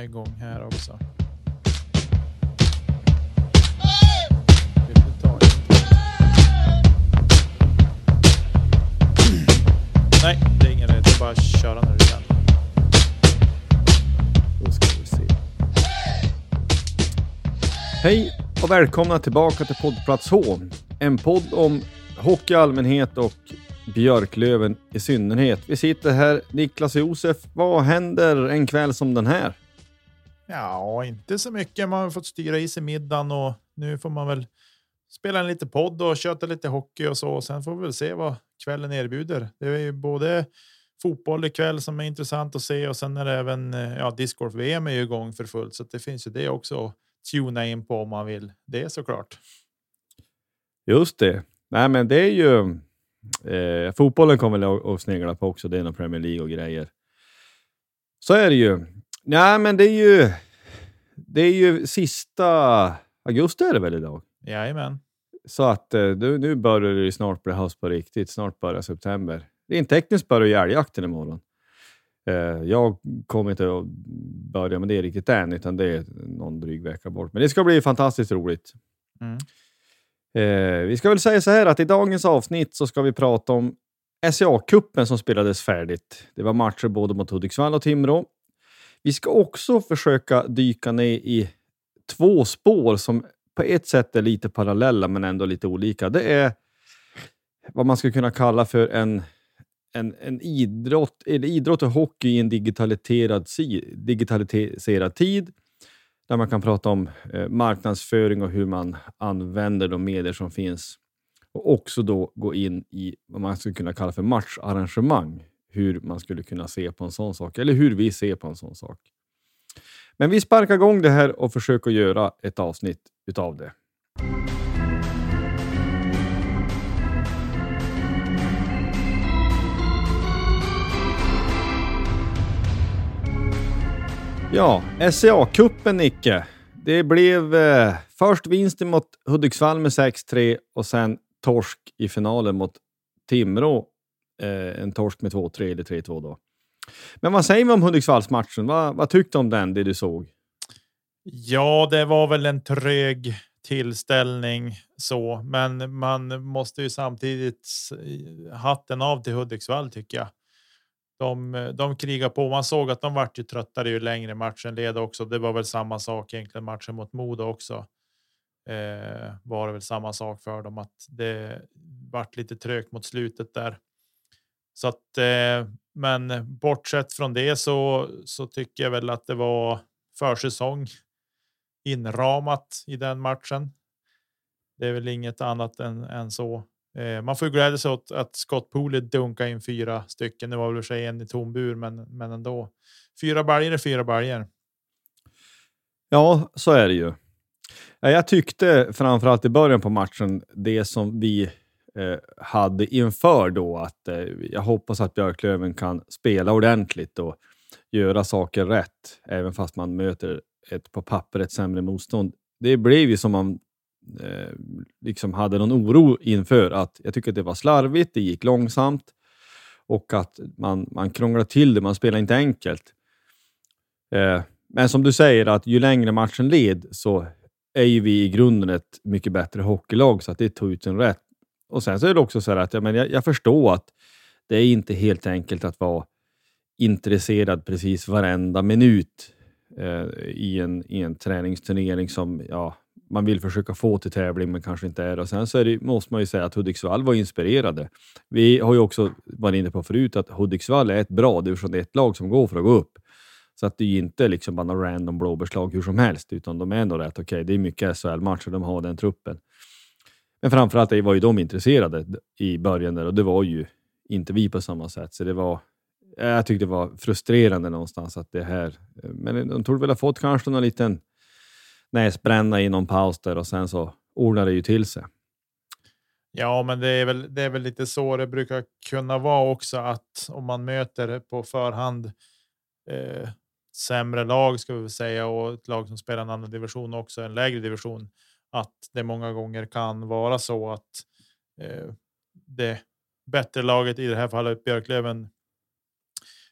är igång här också. Nej, det är ingen rätt. Det är bara att köra när du kan. Då ska vi se. Hej och välkomna tillbaka till poddplats H. En podd om hockey i allmänhet och Björklöven i synnerhet. Vi sitter här, Niklas och Josef. Vad händer en kväll som den här? Ja, inte så mycket. Man har fått styra i sig middagen och nu får man väl spela en lite podd och köta lite hockey och så. Och sen får vi väl se vad kvällen erbjuder. Det är ju både fotboll ikväll som är intressant att se och sen är det även eh, ja, discgolf VM är ju igång för fullt så det finns ju det också att tuna in på om man vill det såklart. Just det. Nej, men det är ju eh, fotbollen kommer väl att snegla på också. Det är nog Premier League och grejer. Så är det ju. Nej, men det är ju. Det är ju sista augusti är det väl idag? Jajamän. Så att eh, nu, nu börjar det ju snart bli höst på riktigt. Snart börjar september. Rent tekniskt börjar älgjakten imorgon. Eh, jag kommer inte att börja med det riktigt än, utan det är någon dryg vecka bort. Men det ska bli fantastiskt roligt. Mm. Eh, vi ska väl säga så här att i dagens avsnitt så ska vi prata om SCA-cupen som spelades färdigt. Det var matcher både mot Hudiksvall och Timrå. Vi ska också försöka dyka ner i två spår som på ett sätt är lite parallella men ändå lite olika. Det är vad man skulle kunna kalla för en, en, en idrott, eller idrott och hockey i en digitaliserad, digitaliserad tid. Där man kan prata om eh, marknadsföring och hur man använder de medier som finns. Och också då gå in i vad man skulle kunna kalla för matcharrangemang. Hur man skulle kunna se på en sån sak, eller hur vi ser på en sån sak. Men vi sparkar igång det här och försöker göra ett avsnitt utav det. Ja, SCA-cupen Nicke. Det blev eh, först vinst mot Hudiksvall med 6-3 och sen torsk i finalen mot Timrå. Eh, en torsk med 2-3 eller 3-2 då. Men vad säger vi om Hudiksvallsmatchen? Vad, vad tyckte du om den, det du såg? Ja, det var väl en trög tillställning så, men man måste ju samtidigt hatten av till Hudiksvall tycker jag. De, de krigar på. Man såg att de vart ju tröttare ju längre matchen led också. Det var väl samma sak egentligen matchen mot Modo också. Eh, var det väl samma sak för dem att det vart lite trögt mot slutet där. Så att, eh, men bortsett från det så så tycker jag väl att det var försäsong inramat i den matchen. Det är väl inget annat än, än så. Eh, man får glädja sig åt att Scott Pooley dunkar in fyra stycken. Det var väl sig en i tom bur, men, men ändå. Fyra baljor är fyra baljor. Ja, så är det ju. Eh, jag tyckte framförallt i början på matchen, det som vi Eh, hade inför då, att eh, jag hoppas att Björklöven kan spela ordentligt och göra saker rätt, även fast man möter ett på pappret sämre motstånd. Det blev ju som man eh, liksom hade någon oro inför att jag tycker att det var slarvigt, det gick långsamt och att man, man krånglade till det, man spelade inte enkelt. Eh, men som du säger, att ju längre matchen led så är ju vi i grunden ett mycket bättre hockeylag, så att det tog ut sin rätt. Och sen så är det också så att ja, men jag, jag förstår att det är inte helt enkelt att vara intresserad precis varenda minut eh, i, en, i en träningsturnering som ja, man vill försöka få till tävling men kanske inte är Och Sen så är det, måste man ju säga att Hudiksvall var inspirerade. Vi har ju också varit inne på förut att Hudiksvall är ett bra division 1-lag som går för att gå upp. Så att det är inte liksom bara några random blåbärslag hur som helst, utan de är ändå rätt okej. Okay. Det är mycket SHL-matcher, de har den truppen. Men framförallt var ju de intresserade i början där och det var ju inte vi på samma sätt. Så det var, jag tyckte det var frustrerande någonstans att det här... Men de torde väl ha fått kanske någon liten näsbränna i någon paus där och sen så ordnar det ju till sig. Ja, men det är väl. Det är väl lite så det brukar kunna vara också att om man möter på förhand. Eh, sämre lag ska vi väl säga och ett lag som spelar en annan division också en lägre division. Att det många gånger kan vara så att eh, det bättre laget i det här fallet Björklöven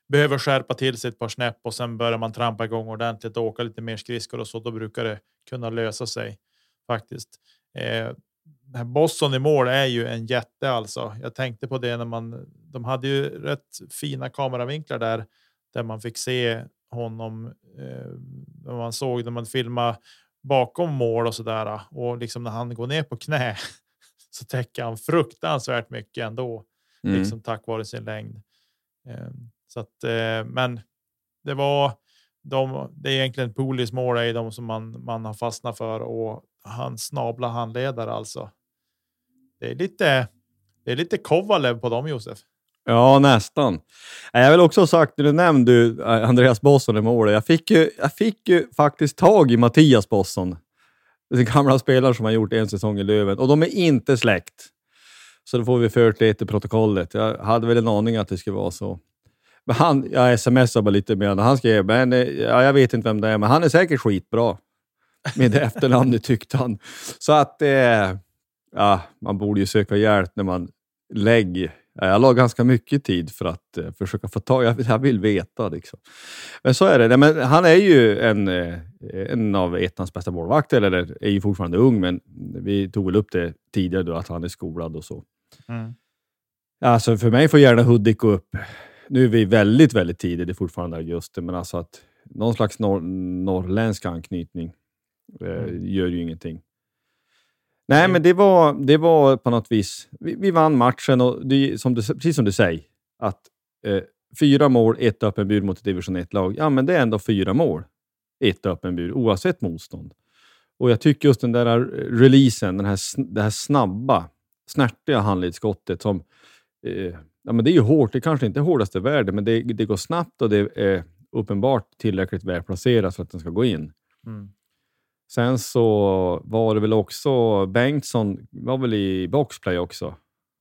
behöver skärpa till sig ett par snäpp och sen börjar man trampa igång ordentligt och åka lite mer skridskor och så. Då brukar det kunna lösa sig faktiskt. Eh, Boston i mål är ju en jätte alltså. Jag tänkte på det när man. De hade ju rätt fina kameravinklar där där man fick se honom. Eh, man såg när man filmade bakom mål och så där och liksom när han går ner på knä så täcker han fruktansvärt mycket ändå, mm. liksom tack vare sin längd. Eh, så att, eh, men det var de. Det är egentligen Polis mål är de som man man har fastnat för och han snabla handledare alltså. Det är lite. Det är lite Kovalev på dem Josef. Ja, nästan. Äh, jag vill också ha sagt, du nämnde äh, Andreas Bosson i målet. Jag fick, ju, jag fick ju faktiskt tag i Mattias Bosson. Den gamla spelaren som har gjort en säsong i Löven och de är inte släkt. Så då får vi fört det till protokollet. Jag hade väl en aning att det skulle vara så. Men han, jag smsade bara lite med honom. Han skrev, men, eh, ja, jag vet inte vem det är, men han är säkert skitbra. Med det efternamnet tyckte han. Så att, eh, ja, man borde ju söka hjälp när man lägger jag la ganska mycket tid för att uh, försöka få tag jag, jag vill veta. Liksom. Men så är det. Men han är ju en, uh, en av ettans bästa målvakter, eller är ju fortfarande ung, men vi tog väl upp det tidigare då, att han är skolad och så. Mm. Alltså för mig får gärna Hudik gå upp. Nu är vi väldigt, väldigt tidigt, det är fortfarande augusti, men alltså att någon slags norr, norrländsk anknytning uh, mm. gör ju ingenting. Nej, mm. men det var, det var på något vis... Vi, vi vann matchen och det, som du, precis som du säger, att eh, fyra mål, ett öppen bur mot ett division 1-lag. Ja, men det är ändå fyra mål, ett öppen bur, oavsett motstånd. Och jag tycker just den där releasen, den här, det här snabba, snärtiga handledsskottet som... Eh, ja, men det är ju hårt. Det kanske inte är hårdast i världen, men det, det går snabbt och det är uppenbart tillräckligt välplacerat för att den ska gå in. Mm. Sen så var det väl också Bengtsson var väl i boxplay också.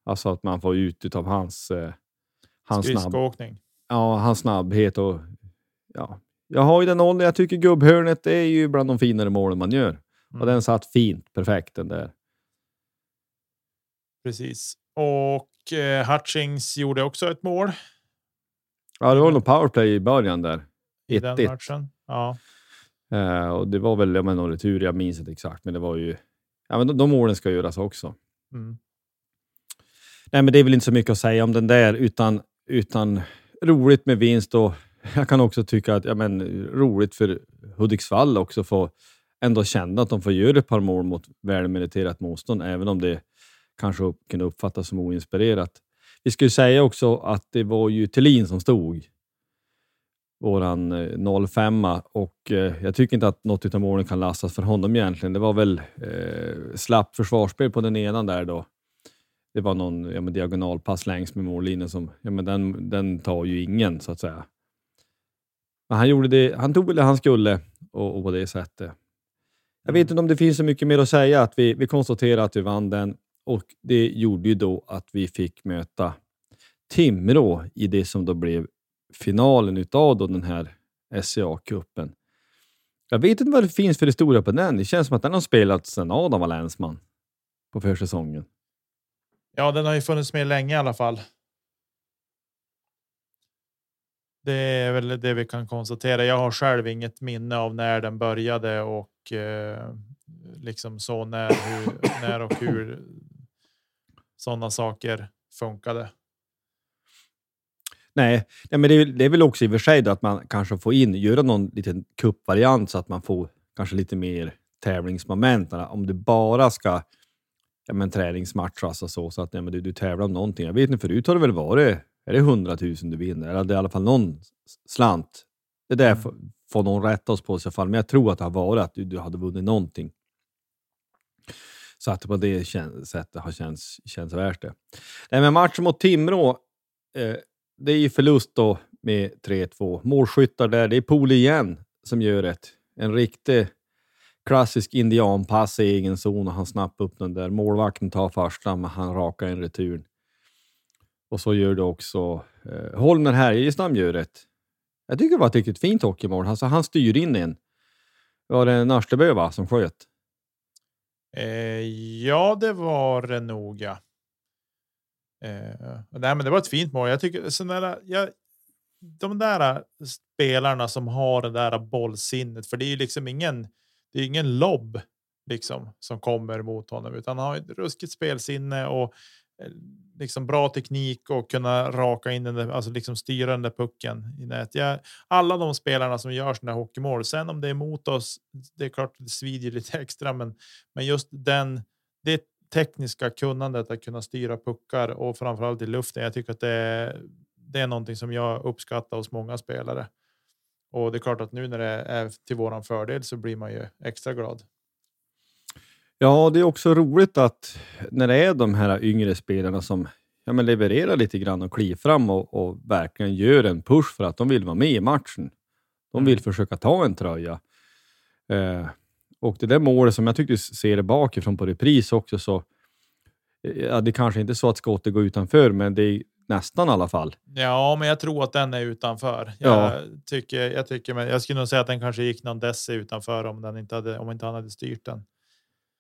Alltså att man får ut av hans, eh, hans, snabb, ja, hans snabbhet. Och, ja. Jag har ju den åldern. Jag tycker gubbhörnet är ju bland de finare målen man gör. Mm. Och den satt fint, perfekt den där. Precis. Och eh, Hutchings gjorde också ett mål. Ja, det var nog powerplay i början där. I den matchen. Ja. Uh, och det var väl ja, någon retur, jag minns inte exakt, men det var ju... Ja, men de, de målen ska göras också. Mm. Nej, men det är väl inte så mycket att säga om den där, utan, utan roligt med vinst och jag kan också tycka att ja, men, roligt för Hudiksvall också få ändå känna att de får göra ett par mål mot välmeriterat motstånd, även om det kanske kunde uppfattas som oinspirerat. Vi skulle säga också att det var ju Thelin som stod våran 05 eh, och eh, jag tycker inte att något av målen kan lastas för honom egentligen. Det var väl eh, slappt försvarsspel på den ena där då. Det var någon ja, men diagonalpass längs med mållinjen som, ja, men den, den tar ju ingen så att säga. Men han gjorde det, han tog det han skulle och, och på det sättet. Jag vet inte om det finns så mycket mer att säga. Att vi, vi konstaterar att vi vann den och det gjorde ju då att vi fick möta Timrå i det som då blev finalen utav då den här SCA-cupen. Jag vet inte vad det finns för historia på den. Det känns som att den har spelats sedan Adam var länsman på försäsongen. Ja, den har ju funnits med länge i alla fall. Det är väl det vi kan konstatera. Jag har själv inget minne av när den började och eh, liksom så när, hur, när och hur sådana saker funkade. Nej, nej men det är, det är väl också i och för sig att man kanske får in, göra någon liten kuppvariant så att man får kanske lite mer tävlingsmoment. Om du bara ska ja, men träningsmatch, alltså så, så att ja, men du, du tävlar om någonting. Jag vet inte, förut har det väl varit är det 100 000 du vinner, eller det är i alla fall någon slant. Det där mm. får, får någon rätta oss på i så fall, men jag tror att det har varit att du, du hade vunnit någonting. Så att på det sättet har känts, känts värt det. Nej, men matchen mot Timrå eh, det är ju förlust då med 3-2. Målskyttar där, det är Pool igen som gör ett. En riktig klassisk indianpass i egen zon och han snappar upp den där. Målvakten tar första, men han rakar en retur. Och så gör det också eh, Holmer Härjestam gör ett. Jag tycker det var ett riktigt fint hockeymål. Alltså, han styr in en. Var det Nörstebö va, som sköt? Eh, ja, det var det nog. Ja. Eh, nej, men det var ett fint mål. Jag tycker sådana jag, de där spelarna som har det där bollsinnet, för det är ju liksom ingen. Det är ingen lobb liksom som kommer mot honom, utan han har ett ruskigt spelsinne och eh, liksom bra teknik och kunna raka in den, där, alltså liksom styra den där pucken i nät. Jag, alla de spelarna som gör sådana hockeymål. Sen om det är mot oss, det är klart det svider lite extra, men men just den. Det tekniska kunnandet att kunna styra puckar och framförallt i luften. Jag tycker att det är, det är någonting som jag uppskattar hos många spelare. Och det är klart att nu när det är till våran fördel så blir man ju extra glad. Ja, det är också roligt att när det är de här yngre spelarna som ja, men levererar lite grann och kliver fram och, och verkligen gör en push för att de vill vara med i matchen. De vill mm. försöka ta en tröja. Eh, och det där målet som jag tyckte ser det bakifrån på repris också, så ja, det kanske inte är så att skottet går utanför, men det är nästan i alla fall. Ja, men jag tror att den är utanför. Jag ja. tycker, jag tycker, men jag skulle nog säga att den kanske gick någon deci utanför om den inte hade, om inte han hade styrt den.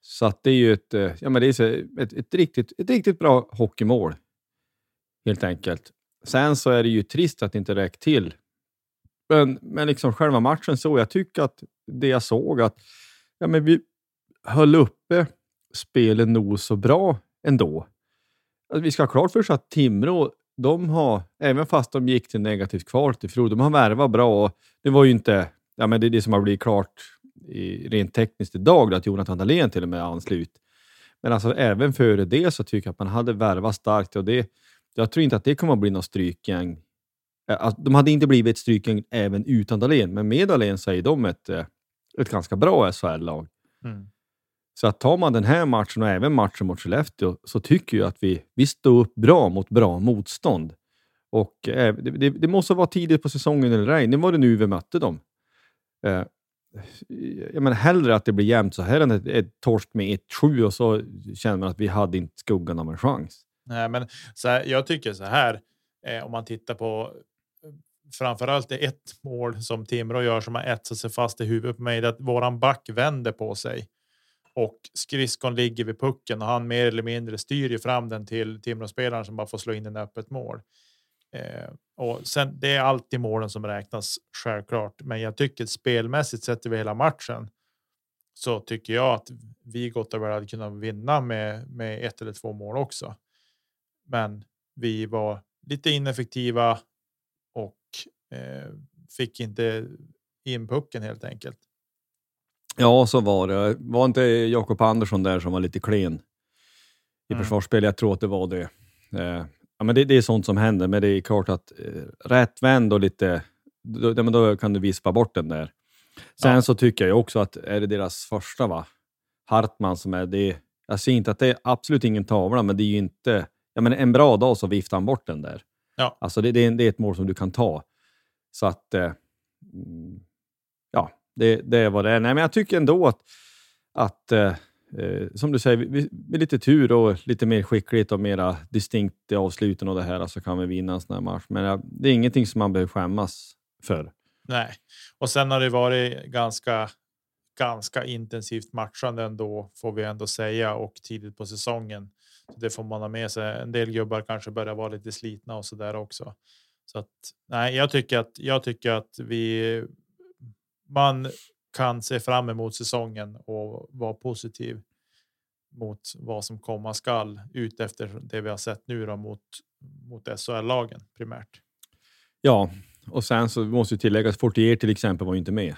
Så att det är ju ett, eh, ja, men det är ett, ett, riktigt, ett riktigt bra hockeymål. Helt enkelt. Sen så är det ju trist att det inte räcker till. Men, men liksom själva matchen så, jag tycker att det jag såg att ja, men vi höll uppe spelet nog så bra ändå. Alltså, vi ska ha klart för oss att Timrå, de har, även fast de gick till negativt kval till fjol, de har värvat bra. Och det var ju inte, ja, men det är det som har blivit klart i, rent tekniskt idag, att Jonathan Dahlén till och med anslut. Men alltså även före det så tycker jag att man hade värvat starkt och det, jag tror inte att det kommer att bli något strykgäng. Alltså, de hade inte blivit ett strykgäng även utan Dahlén, men med Dahlén så är de ett, eh, ett ganska bra SHL-lag. Mm. Så att tar man den här matchen och även matchen mot Skellefteå så tycker jag att vi, vi står upp bra mot bra motstånd. Och eh, det, det, det, måste vara tidigt på säsongen eller ej. Nu var det nu vi mötte dem. Eh, jag menar hellre att det blir jämnt så här än ett, ett torsk med 1-7 och så känner man att vi hade inte skuggan av en chans. Nej, men så här, jag tycker så här. Eh, om man tittar på framförallt det ett mål som Timrå gör som har etsat sig fast i huvudet på mig. Att våran back vänder på sig och skridskon ligger vid pucken och han mer eller mindre styr ju fram den till Timrå-spelaren som bara får slå in en öppet mål. Eh, och sen det är alltid målen som räknas självklart, men jag tycker spelmässigt sett över hela matchen så tycker jag att vi gott och väl hade kunnat vinna med med ett eller två mål också. Men vi var lite ineffektiva fick inte in pucken helt enkelt. Ja, så var det. Var inte Jakob Andersson där som var lite klen i mm. försvarsspel? Jag tror att det var det. Eh, ja, men det, det, är sånt som händer, men det är klart att eh, rätt vänd och lite, då, då kan du vispa bort den där. Sen ja. så tycker jag också att är det deras första, va? Hartman som är det. Jag ser inte att det är absolut ingen tavla, men det är ju inte... Ja, men en bra dag så viftar han bort den där. Ja. Alltså det, det, är, det är ett mål som du kan ta. Så att... Eh, mm, ja, det, det är vad det är. Nej, men jag tycker ändå att, att eh, eh som du säger, med lite tur och lite mer skickligt och mera distinkt i avsluten och det här så kan vi vinna en sån här match. Men ja, det är ingenting som man behöver skämmas för. Nej, och sen har det varit ganska ganska intensivt matchande ändå får vi ändå säga och tidigt på säsongen. Så det får man ha med sig. En del gubbar kanske börjar vara lite slitna och så där också. Så att nej, jag tycker att jag tycker att vi man kan se fram emot säsongen och vara positiv mot vad som komma skall ut efter det vi har sett nu då mot mot SHL-lagen primärt. Ja, och sen så måste ju tilläggas Fortier till exempel var ju inte med.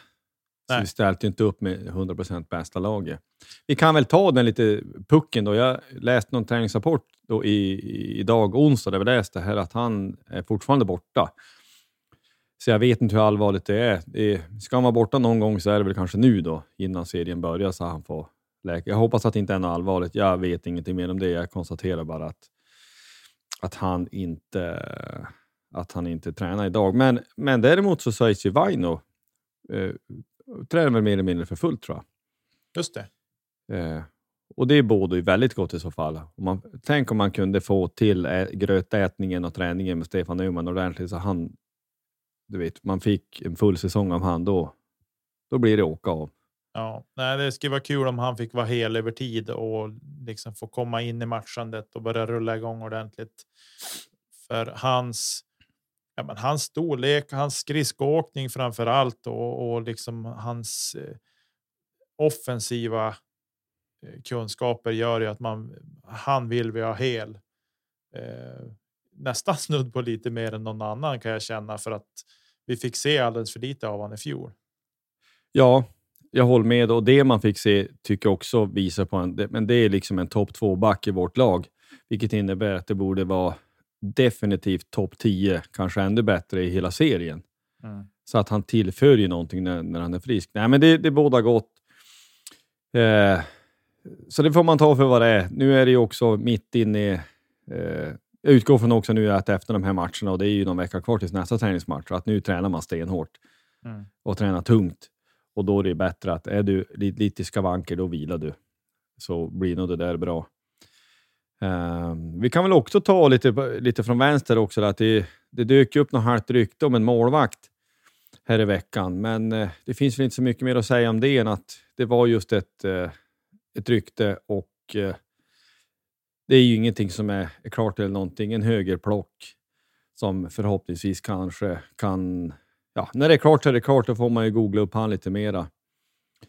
Så Nej. vi ställde inte upp med 100 bästa laget. Vi kan väl ta den lite pucken då. Jag läste någon träningsrapport då i, idag onsdag där vi läste här att han är fortfarande borta. Så jag vet inte hur allvarligt det är. Det, ska han vara borta någon gång så är det väl kanske nu då, innan serien börjar, så han får läka. Jag hoppas att det inte är något allvarligt. Jag vet ingenting mer om det. Jag konstaterar bara att, att, han, inte, att han inte tränar idag. Men, men däremot så sägs ju Vaino eh, tränar väl mer eller mindre för fullt tror jag. Just det. Eh, och det bådar ju väldigt gott i så fall. Om man, tänk om man kunde få till ä, grötätningen och träningen med Stefan Neumann ordentligt så han du vet, man fick en full säsong av han då. Då blir det åka av. Ja, nej, det skulle vara kul om han fick vara hel över tid och liksom få komma in i matchandet och börja rulla igång ordentligt. För hans ja, men hans storlek, hans skridskoåkning framför allt och, och liksom hans eh, offensiva eh, kunskaper gör ju att man han vill vi ha hel. Eh, nästan snudd på lite mer än någon annan kan jag känna för att vi fick se alldeles för lite av honom i fjol. Ja, jag håller med och det man fick se tycker jag också visar på en, men det är liksom en topp två back i vårt lag, vilket innebär att det borde vara definitivt topp 10, kanske ännu bättre i hela serien. Mm. Så att han tillför ju någonting när, när han är frisk. Nej, men det, det båda gott. Eh, så det får man ta för vad det är. Nu är det ju också mitt inne i... Eh, jag utgår från också nu att efter de här matcherna, och det är ju någon vecka kvar tills nästa träningsmatch, att nu tränar man stenhårt mm. och tränar tungt. Och då är det bättre att är du lite skavanker, då vilar du. Så blir nog det där bra. Uh, vi kan väl också ta lite, lite från vänster också, att det, det dök upp något halvt rykte om en målvakt här i veckan, men uh, det finns väl inte så mycket mer att säga om det än att det var just ett, uh, ett rykte och eh, det är ju ingenting som är, är klart eller någonting. En högerplock som förhoppningsvis kanske kan... Ja, när det är klart så är det klart. Då får man ju googla upp han lite mera.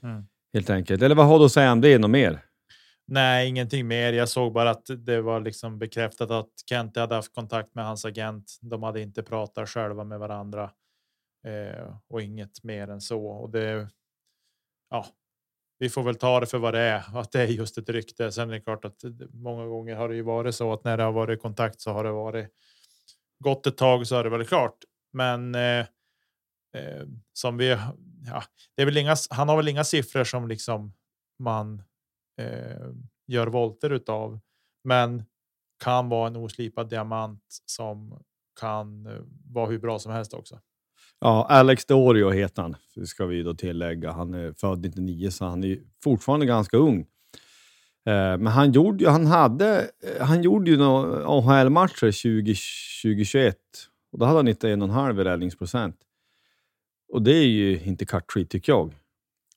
Mm. Helt enkelt. Eller vad har du att säga om det? Något mer? Nej, ingenting mer. Jag såg bara att det var liksom bekräftat att Kent hade haft kontakt med hans agent. De hade inte pratat själva med varandra eh, och inget mer än så. Och det. Ja, vi får väl ta det för vad det är, att det är just ett rykte. Sen är det klart att många gånger har det ju varit så att när det har varit kontakt så har det varit gått ett tag så är det väl klart. Men eh, eh, som vi, ja, det är väl inga, han har väl inga siffror som liksom man eh, gör volter utav, men kan vara en oslipad diamant som kan eh, vara hur bra som helst också. Ja, Alex Dorio heter han, ska vi då tillägga. Han är född 99, så han är fortfarande ganska ung. Eh, men han gjorde ju, han hade, eh, han gjorde ju några AHL-matcher 2021 och då hade han 91,5 i räddningsprocent. Och det är ju inte cut tycker jag.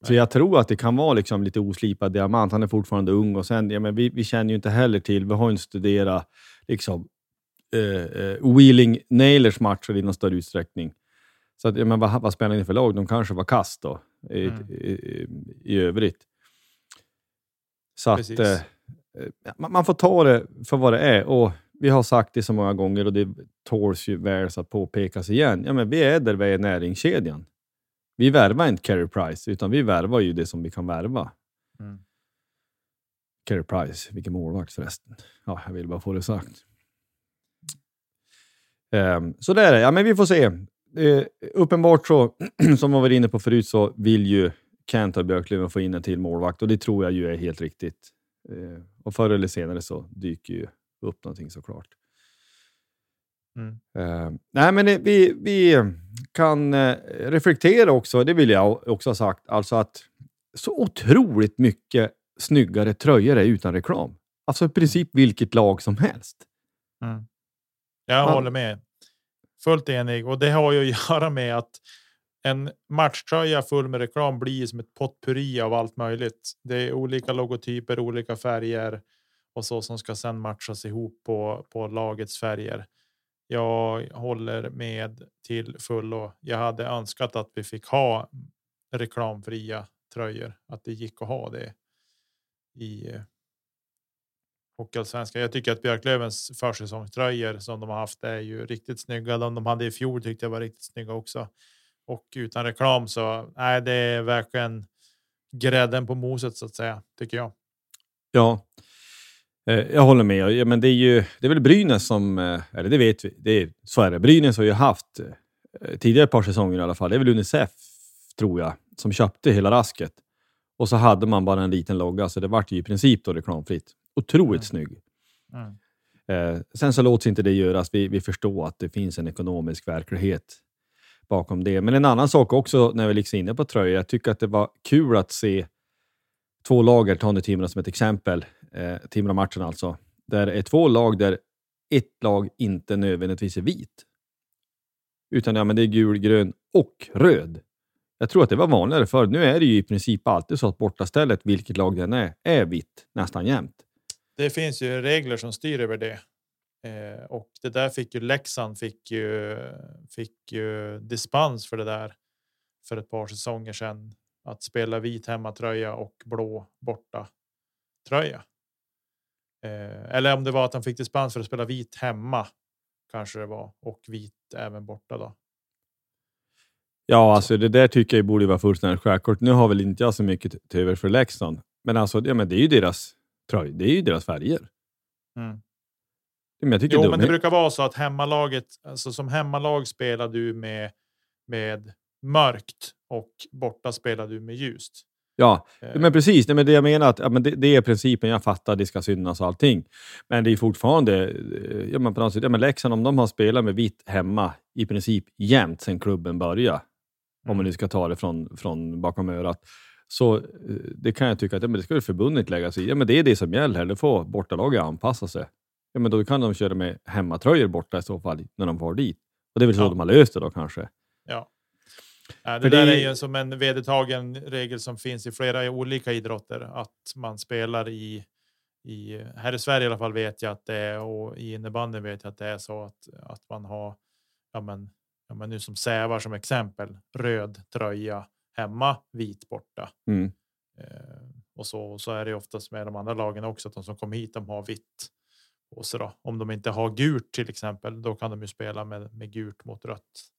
Så jag tror att det kan vara liksom lite oslipad diamant. Han är fortfarande ung och sen, ja, men vi, vi känner ju inte heller till, vi har inte studerat liksom, uh, Wheeling Nailers matcher i någon större utsträckning. Så att, ja, men vad, vad spelar ni för lag? De kanske var kast då, i, mm. i, i, i, övrigt. Så att eh, man, man, får ta det för vad det är. Och Vi har sagt det så många gånger och det tåls ju väl att påpekas igen. Ja, men vi är där vi är näringskedjan. Vi värvar inte Carey Price, utan vi värvar ju det som vi kan värva. Mm. Carey Price, vilken målvakt förresten. Ja, jag vill bara få det sagt. Um, så det är det. Ja, men vi får se eh, uppenbart så, som vi var inne på förut, så vill ju Kent och Björklöven få in en till målvakt och det tror jag ju är helt riktigt. Eh, och förr eller senare så dyker ju upp någonting såklart. Mm. Uh, nej, men det, vi, vi kan uh, reflektera också, det vill jag också ha sagt, alltså att så otroligt mycket snyggare tröjor är utan reklam. Alltså i princip vilket lag som helst. Mm. Jag Man, håller med fullt enig och det har ju att göra med att en matchtröja full med reklam blir som ett potpurri av allt möjligt. Det är olika logotyper, olika färger och så som ska sedan matchas ihop på, på lagets färger. Jag håller med till fullo. Jag hade önskat att vi fick ha reklamfria tröjor, att det gick att ha det i eh, Hockeyallsvenskan. Jag tycker att Björklövens försäsongströjor som de har haft är ju riktigt snygga. De de hade i fjol tyckte jag var riktigt snygga också. Och utan reklam så är det är verkligen grädden på moset så att säga, tycker jag. Ja, jag håller med. Men det är ju det är väl Brynäs som, eh, eller det vet vi, det är, så är det. Brynäs har ju haft eh, tidigare ett par säsonger i alla fall. Det är väl Unicef, tror jag, som köpte hela rasket. Och så hade man bara en liten logga, så det vart ju i princip då reklamfritt. Otroligt mm. snygg. Mm. Eh, sen så låter inte det göras. Vi, vi förstår att det finns en ekonomisk verklighet bakom det. Men en annan sak också när vi liksom är inne på tröjor. Jag tycker att det var kul att se två lager, ta nu Timrå som ett exempel, eh, Timrå-matchen alltså, där det är två lag där ett lag inte nödvändigtvis är vit. Utan ja, men det är gul, grön och röd. Jag tror att det var vanligare förr. Nu är det ju i princip alltid så att bortastället, vilket lag det än är, är vitt nästan jämt. Det finns ju regler som styr över det. Eh, och det där fick ju Leksand fick ju, fick ju dispens för det där för ett par säsonger sedan. Att spela vit hemmatröja och blå borta tröja. Eh, eller om det var att han fick dispens för att spela vit hemma kanske det var och vit även borta då. Ja, alltså det där tycker jag borde vara fullständigt självklart. Nu har väl inte jag så mycket till över för Leksand, men alltså, ja, men det är ju deras tröj. Det är ju deras färger. Mm. Men jag tycker Jo, det, men det brukar vara så att hemmalaget, alltså som hemmalag spelar du med med mörkt och borta spelar du med ljust. Ja, Eh, men precis. Nej, men det jag menar att ja, men det, det är principen. Jag fattar, det ska synas och allting. Men det är fortfarande... eh, Ja, men på något sätt, ja, men Leksand, om de har spelat med vitt hemma i princip jämt sedan klubben började, om Mm. man nu ska ta det från, från bakom örat, så eh, det kan jag tycka att ja, men det ska förbundet lägga sig i. Ja, men det är det som gäller. Det får bortalaget anpassa sig. Ja, men då kan de köra med hemmatröjor borta i så fall, när de får dit. Och det är väl så Ja. de har löst det då kanske. Ja. Ja, det där det- är ju som en vedertagen regel som finns i flera olika idrotter att man spelar i i här i Sverige i alla fall vet jag att det är och i innebandyn vet jag att det är så att att man har. Ja, men, ja, men nu som Sävar som exempel röd tröja hemma, vit borta. Mm. Eh, och så, och så är det oftast med de andra lagen också att de som kommer hit, de har vitt. Och så då, om de inte har gult till exempel, då kan de ju spela med, med gult mot rött.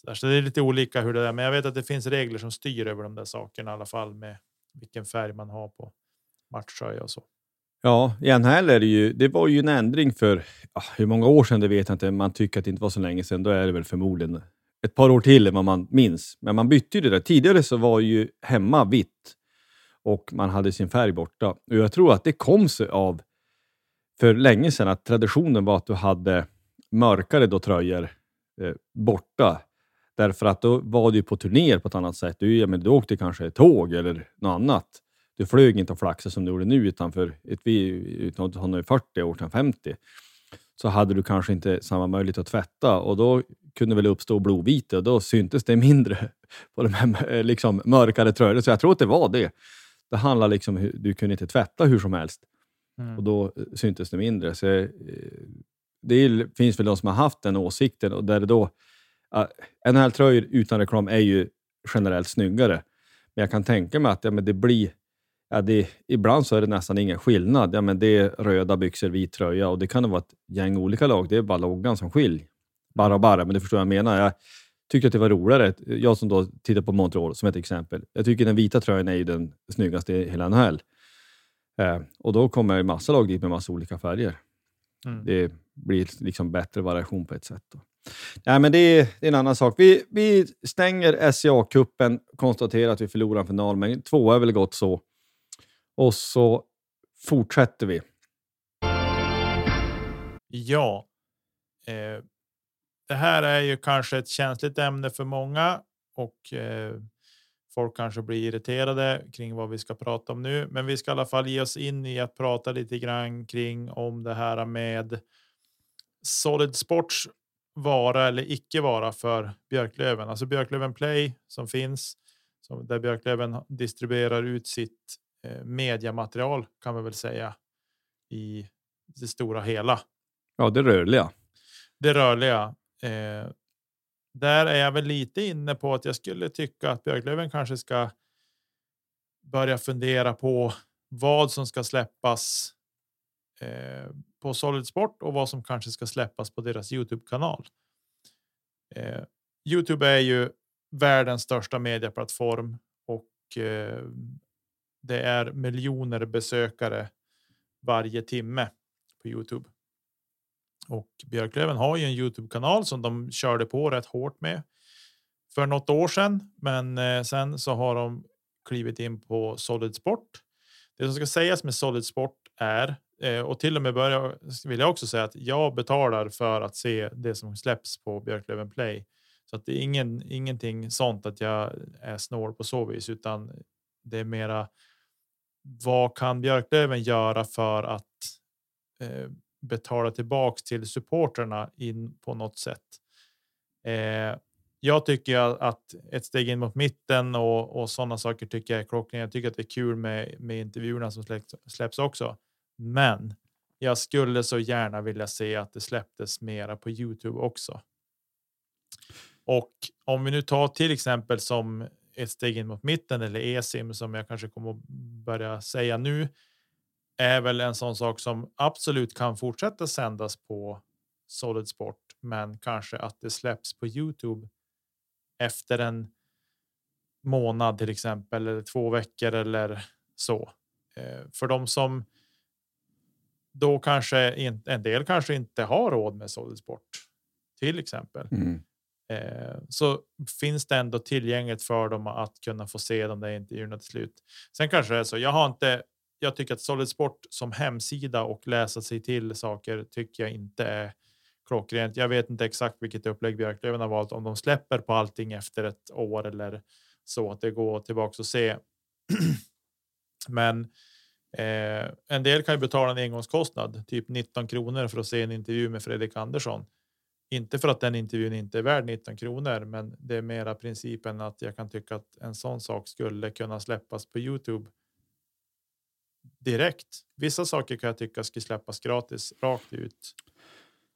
Så, där, så det är lite olika hur det är, men jag vet att det finns regler som styr över de där sakerna i alla fall med vilken färg man har på matchtröja och så. Ja, i NHL är det ju, det var ju en ändring för, ja, hur många år sedan det vet jag inte, man tycker att det inte var så länge sedan, då är det väl förmodligen ett par år till än vad man minns. Men man bytte ju det där. Tidigare så var ju hemma vitt och man hade sin färg borta. Och jag tror att det kom sig av, för länge sedan, att traditionen var att du hade mörkare då tröjor eh, borta. Därför att då var du på turnéer på ett annat sätt. Du, ja, men du åkte kanske tåg eller något annat. Du flög inte och flaxade som du gjorde nu utanför ett, vi- utan han är 40 år sedan 50. Så hade du kanske inte samma möjlighet att tvätta och då kunde väl uppstå blodvite och då syntes det mindre på de här eh, liksom, mörkare tröjorna. Så jag tror att det var det. Det handlar liksom du kunde inte tvätta hur som helst och då eh, syntes det mindre. Så, eh, det finns väl de som har haft den åsikten och där det då... Uh, NHL-tröjor utan reklam är ju generellt snyggare. Men jag kan tänka mig att ja, men det blir... Ja, det, ibland så är det nästan ingen skillnad. Ja, men det är röda byxor, vit tröja och det kan det vara ett gäng olika lag. Det är bara loggan som skiljer. Bara och bara, men du förstår vad jag menar. Jag tycker att det var roligare. Jag som då tittar på Montreal som ett exempel. Jag tycker den vita tröjan är ju den snyggaste i hela NHL. Eh, och då kommer ju massa lag dit med massa olika färger. Mm. Det blir liksom bättre variation på ett sätt. Då. Nej, men det är, det är en annan sak. Vi, vi stänger SCA-cupen, konstaterar att vi förlorar en final, men två är väl gott så. Och så fortsätter vi. Ja. Eh, det här är ju kanske ett känsligt ämne för många och eh, folk kanske blir irriterade kring vad vi ska prata om nu. Men vi ska i alla fall ge oss in i att prata lite grann kring om det här med Solid Sports vara eller icke vara för Björklöven. Alltså Björklöven Play som finns som där Björklöven distribuerar ut sitt eh, mediamaterial kan vi väl säga i det stora hela Ja, det rörliga. det rörliga. Eh, där är jag väl lite inne på att jag skulle tycka att Björklöven kanske ska börja fundera på vad som ska släppas eh, på Solid Sport och vad som kanske ska släppas på deras Youtube-kanal. Eh, Youtube är ju världens största medieplattform och eh, det är miljoner besökare varje timme på Youtube. Och Björklöven har ju en Youtube-kanal som de körde på rätt hårt med för något år sedan. Men eh, sen så har de klivit in på Solid Sport. Det som ska sägas med Solid Sport är eh, och till och med börja vill jag också säga att jag betalar för att se det som släpps på Björklöven Play. Så att det är ingen, ingenting sånt att jag är snål på så vis, utan det är mera. Vad kan Björklöven göra för att eh, betala tillbaks till supporterna in på något sätt. Eh, jag tycker att ett steg in mot mitten och, och sådana saker tycker jag är klockrent. Jag tycker att det är kul med, med intervjuerna som släpps, släpps också. Men jag skulle så gärna vilja se att det släpptes mera på Youtube också. Och om vi nu tar till exempel som ett steg in mot mitten eller eSIM som jag kanske kommer att börja säga nu är väl en sån sak som absolut kan fortsätta sändas på Solid Sport, men kanske att det släpps på Youtube efter en månad till exempel eller två veckor eller så. Eh, för de som då kanske inte en del kanske inte har råd med Solid Sport till exempel. Mm. Eh, så finns det ändå tillgängligt för dem att kunna få se de där intervjuerna till slut. Sen kanske det är så. Jag har inte. Jag tycker att Solid Sport som hemsida och läsa sig till saker tycker jag inte är klockrent. Jag vet inte exakt vilket upplägg Björklöven har valt om de släpper på allting efter ett år eller så att det går tillbaka och se. Men eh, en del kan ju betala en engångskostnad, typ 19 kronor för att se en intervju med Fredrik Andersson. Inte för att den intervjun inte är värd 19 kronor, men det är mera principen att jag kan tycka att en sån sak skulle kunna släppas på Youtube. Direkt. Vissa saker kan jag tycka ska släppas gratis rakt ut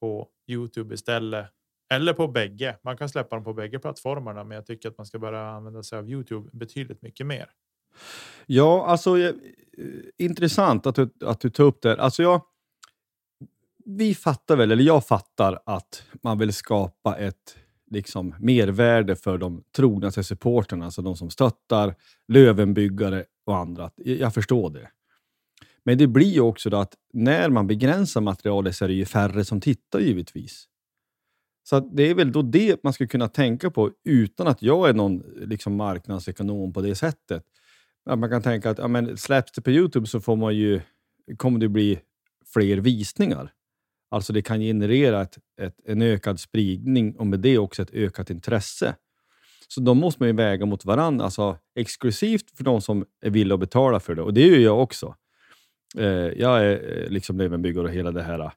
på Youtube istället. Eller på bägge. Man kan släppa dem på bägge plattformarna, men jag tycker att man ska börja använda sig av Youtube betydligt mycket mer. Ja, alltså eh, intressant att du, att du tar upp det. Alltså jag, vi fattar väl, eller jag fattar att man vill skapa ett liksom, mervärde för de trognaste alltså supporterna, alltså de som stöttar, Lövenbyggare och andra. Jag förstår det. Men det blir ju också då att när man begränsar materialet så är det ju färre som tittar givetvis. Så det är väl då det man skulle kunna tänka på utan att jag är någon liksom, marknadsekonom på det sättet. Att man kan tänka att ja, men, släpps det på Youtube så får man ju, kommer det bli fler visningar. Alltså det kan generera ett, ett, en ökad spridning och med det också ett ökat intresse. Så de måste man ju väga mot varandra, alltså exklusivt för de som är villiga att betala för det. Och det gör jag också. Eh, jag är eh, liksom Levenbyggare och hela det här.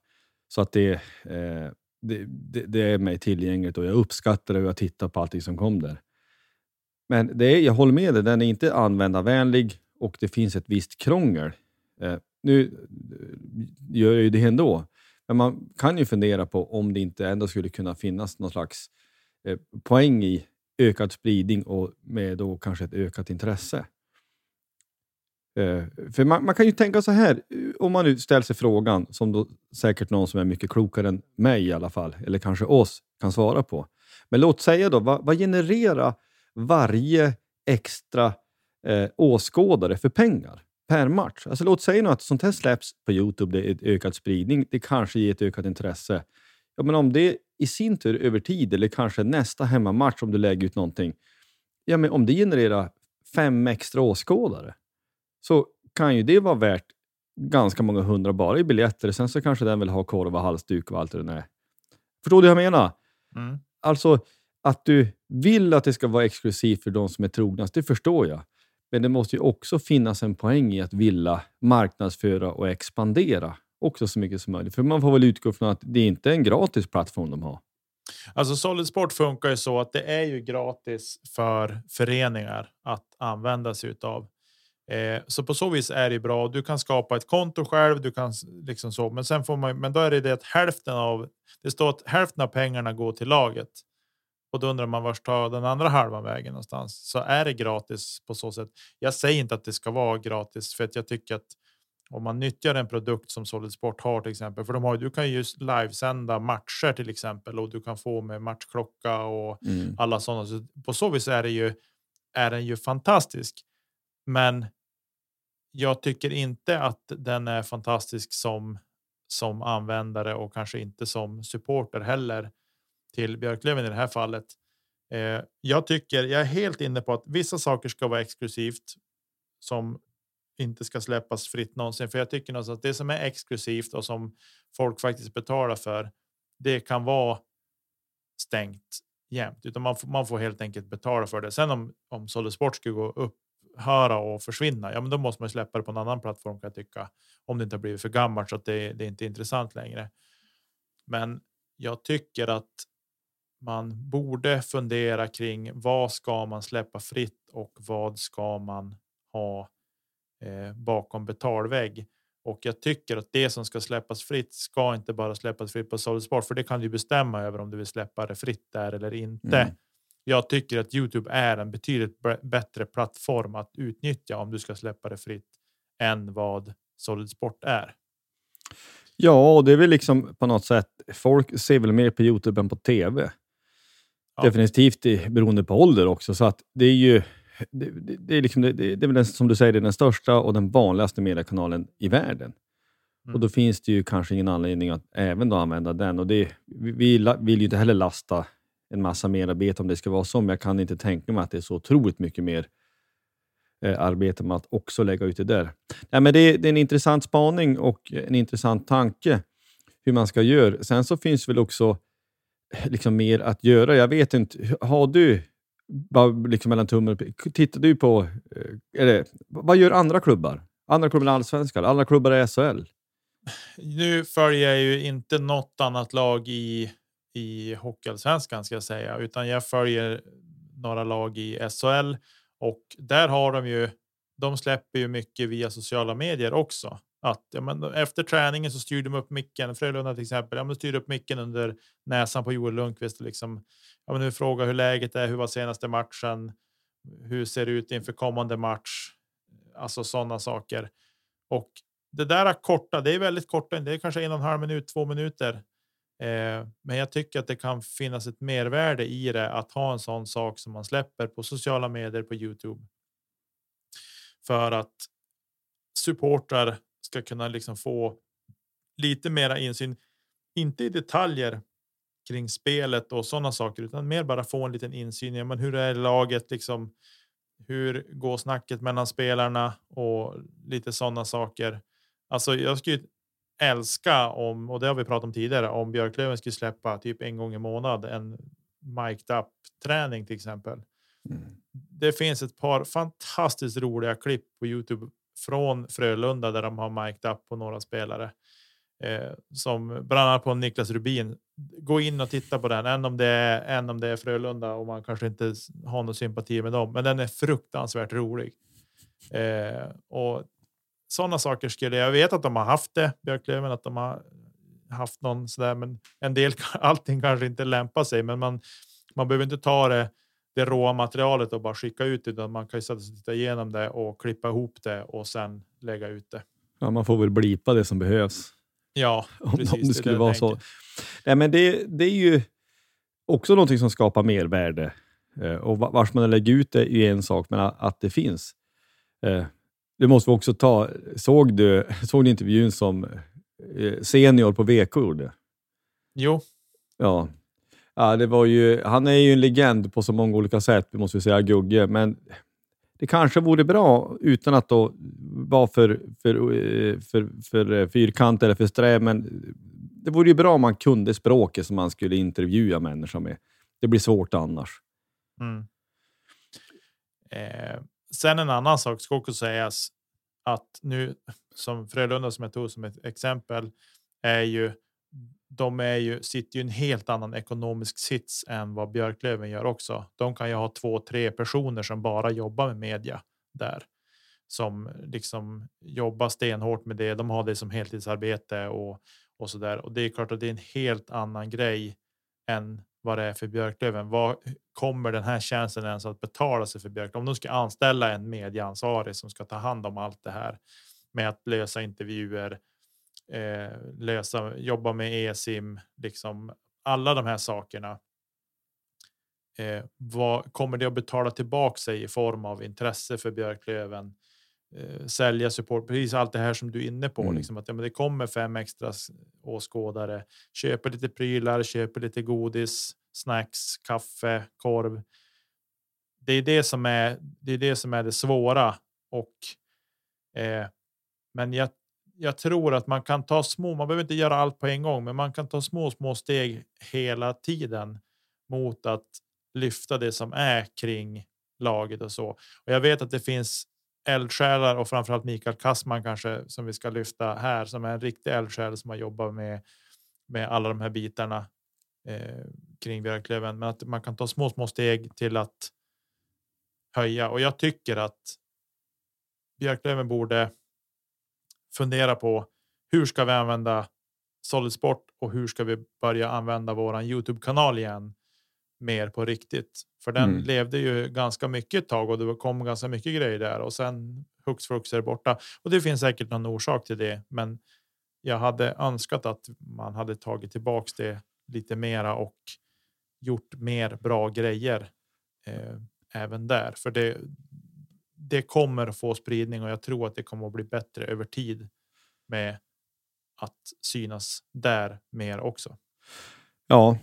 Så att det, eh, det, det, det, är mig tillgängligt och jag uppskattar det och jag tittar på allting som kom där. Men det är, jag håller med dig, den är inte användarvänlig och det finns ett visst krångel. Eh, nu eh, gör jag ju det ändå, men man kan ju fundera på om det inte ändå skulle kunna finnas någon slags eh, poäng i ökad spridning och med då kanske ett ökat intresse. Eh, för man, man, kan ju tänka så här, eh, om man nu ställer sig frågan, som då säkert någon som är mycket klokare än mig i alla fall, eller kanske oss, kan svara på. Men låt säga då, vad, vad genererar varje extra eh, åskådare för pengar per match? Alltså låt säga att sånt här släpps på Youtube, det är ökad spridning, det kanske ger ett ökat intresse. Ja, men om det i sin tur över tid, eller kanske nästa hemmamatch om du lägger ut någonting, ja, men om det genererar fem extra åskådare, så kan ju det vara värt ganska många hundra bara i biljetter. Sen så kanske den vill ha korv och halsduk och allt det där. Förstår du vad jag menar? Mm. Alltså, att du vill att det ska vara exklusivt för de som är trognast, det förstår jag. Men det måste ju också finnas en poäng i att vilja marknadsföra och expandera också så mycket som möjligt. För man får väl utgå från att det inte är en gratis plattform de har. Alltså Solid Sport funkar ju så att det är ju gratis för föreningar att använda sig utav. Eh, så på så vis är det bra. Du kan skapa ett konto själv. Du kan liksom så, men sen får man. Men då är det det att hälften av det står att hälften av pengarna går till laget och då undrar man vart tar den andra halvan vägen någonstans? Så är det gratis på så sätt. Jag säger inte att det ska vara gratis för att jag tycker att om man nyttjar en produkt som Solid Sport har till exempel, för de har du kan ju livesända matcher till exempel och du kan få med matchklocka och mm. alla sådana. Så på så vis är det ju. Är den ju fantastisk, men. Jag tycker inte att den är fantastisk som som användare och kanske inte som supporter heller till Björklöven i det här fallet. Eh, jag tycker jag är helt inne på att vissa saker ska vara exklusivt som inte ska släppas fritt någonsin. För jag tycker någonstans att det som är exklusivt och som folk faktiskt betalar för. Det kan vara stängt jämt, utan man, man får helt enkelt betala för det. Sen om om Solid Sport skulle gå upp höra och försvinna, ja, men då måste man släppa det på en annan plattform kan jag tycka. Om det inte har blivit för gammalt så att det, det är inte intressant längre. Men jag tycker att man borde fundera kring vad ska man släppa fritt och vad ska man ha eh, bakom betalvägg? Och jag tycker att det som ska släppas fritt ska inte bara släppas fritt på Solid Sport, för det kan du bestämma över om du vill släppa det fritt där eller inte. Mm. Jag tycker att Youtube är en betydligt bättre plattform att utnyttja om du ska släppa det fritt än vad Solid Sport är. Ja, och det är väl liksom på något sätt, folk ser väl mer på Youtube än på TV. Ja. Definitivt beroende på ålder också, så att det är ju det, det, det är liksom, det, det är väl den, som du säger, den största och den vanligaste mediekanalen i världen. Mm. Och då finns det ju kanske ingen anledning att även då använda den. Och det, vi, vi vill ju inte heller lasta en massa merarbete om det ska vara så, men jag kan inte tänka mig att det är så otroligt mycket mer eh, arbete med att också lägga ut det där. Nej, men det, det är en intressant spaning och en intressant tanke hur man ska göra. Sen så finns väl också Eh, liksom mer att göra. Jag vet inte, har du bara liksom mellan tummen och Tittar du på, eh, eller, vad gör andra klubbar? Andra klubbar i Allsvenskan, andra klubbar i SHL? Nu följer jag ju inte något annat lag i i Hockeyallsvenskan ska jag säga, utan jag följer några lag i SHL och där har de ju. De släpper ju mycket via sociala medier också. Att ja, men efter träningen så styr de upp micken. Frölunda till exempel. Ja, men styr upp micken under näsan på Joel Lundqvist och liksom. Ja, men nu frågar hur läget är. Hur var senaste matchen? Hur ser det ut inför kommande match? Alltså sådana saker. Och det där korta. Det är väldigt korta. Det är kanske en och en halv minut, två minuter. Eh, men jag tycker att det kan finnas ett mervärde i det att ha en sån sak som man släpper på sociala medier på Youtube. För att supportrar ska kunna liksom få lite mera insyn, inte i detaljer kring spelet och sådana saker, utan mer bara få en liten insyn i men hur är laget, liksom. Hur går snacket mellan spelarna och lite sådana saker. Alltså, jag skulle älska om, och det har vi pratat om tidigare, om Björklöven skulle släppa typ en gång i månad en mic'd up träning till exempel. Mm. Det finns ett par fantastiskt roliga klipp på Youtube från Frölunda där de har märkt up på några spelare. Eh, som bland annat på Niklas Rubin. Gå in och titta på den, än om det är, än om det är Frölunda och man kanske inte har någon sympati med dem, men den är fruktansvärt rolig. Eh, och sådana saker skulle jag vet att de har haft det Björklöven, att de har haft någon sådär, men en del allting kanske inte lämpar sig, men man. Man behöver inte ta det det råa materialet och bara skicka ut det, utan man kan ju sätta sig och titta igenom det och klippa ihop det och sen lägga ut det. Ja, man får väl blipa det som behövs. Ja, Om, precis. om det skulle är vara så. Nej, men det, det är ju också någonting som skapar mervärde. Eh, och va- vars man lägger ut det är en sak, men att det finns. Eh, det måste vi också ta. Såg du, såg du intervjun som eh, senior på VK gjorde? Jo, Ja ja det var ju, han är ju en legend på så många olika sätt, vi måste vi säga Gugge, men det kanske vore bra, utan att då vara för, för, eh, för, för eh, fyrkant eller för sträv, men det vore ju bra om man kunde språket som man skulle intervjua människor med. Det blir svårt annars. Mm. Eh, sen en annan sak ska också sägas att nu som Frölunda som jag tog som ett exempel är ju. De är ju sitter ju i en helt annan ekonomisk sits än vad Björklöven gör också. De kan ju ha två, tre personer som bara jobbar med media där som liksom jobbar stenhårt med det. De har det som heltidsarbete och och så där. Och det är klart att det är en helt annan grej än vad det är för Björklöven. Vad kommer den här tjänsten ens att betala sig för Björklöven? Om de ska anställa en medieansvarig som ska ta hand om allt det här med att lösa intervjuer, eh, lösa, jobba med e-sim, liksom alla de här sakerna. Eh, vad kommer det att betala tillbaka sig i form av intresse för Björklöven? Eh, sälja support, precis allt det här som du är inne på. Mm. Liksom, att ja, men det kommer fem extra åskådare, köper lite prylar, köper lite godis, snacks, kaffe, korv. Det är det som är det, är det, som är det svåra. Och, eh, men jag, jag tror att man kan ta små, man behöver inte göra allt på en gång, men man kan ta små, små steg hela tiden mot att lyfta det som är kring laget och så. Och jag vet att det finns eldsjälar och framförallt Mikael Kassman kanske som vi ska lyfta här som är en riktig eldsjäl som har jobbat med med alla de här bitarna eh, kring Björklöven. Men att man kan ta små, små steg till att höja och jag tycker att Björklöven borde fundera på hur ska vi använda Solid Sport och hur ska vi börja använda våran Youtube kanal igen mer på riktigt? För den Mm. levde ju ganska mycket ett tag och det kom ganska mycket grejer där och sen hux flux är borta och det finns säkert någon orsak till det. Men jag hade önskat att man hade tagit tillbaks det lite mera och gjort mer bra grejer eh, även där, för det. Det kommer att få spridning och jag tror att det kommer att bli bättre över tid med att synas där mer också. Ja,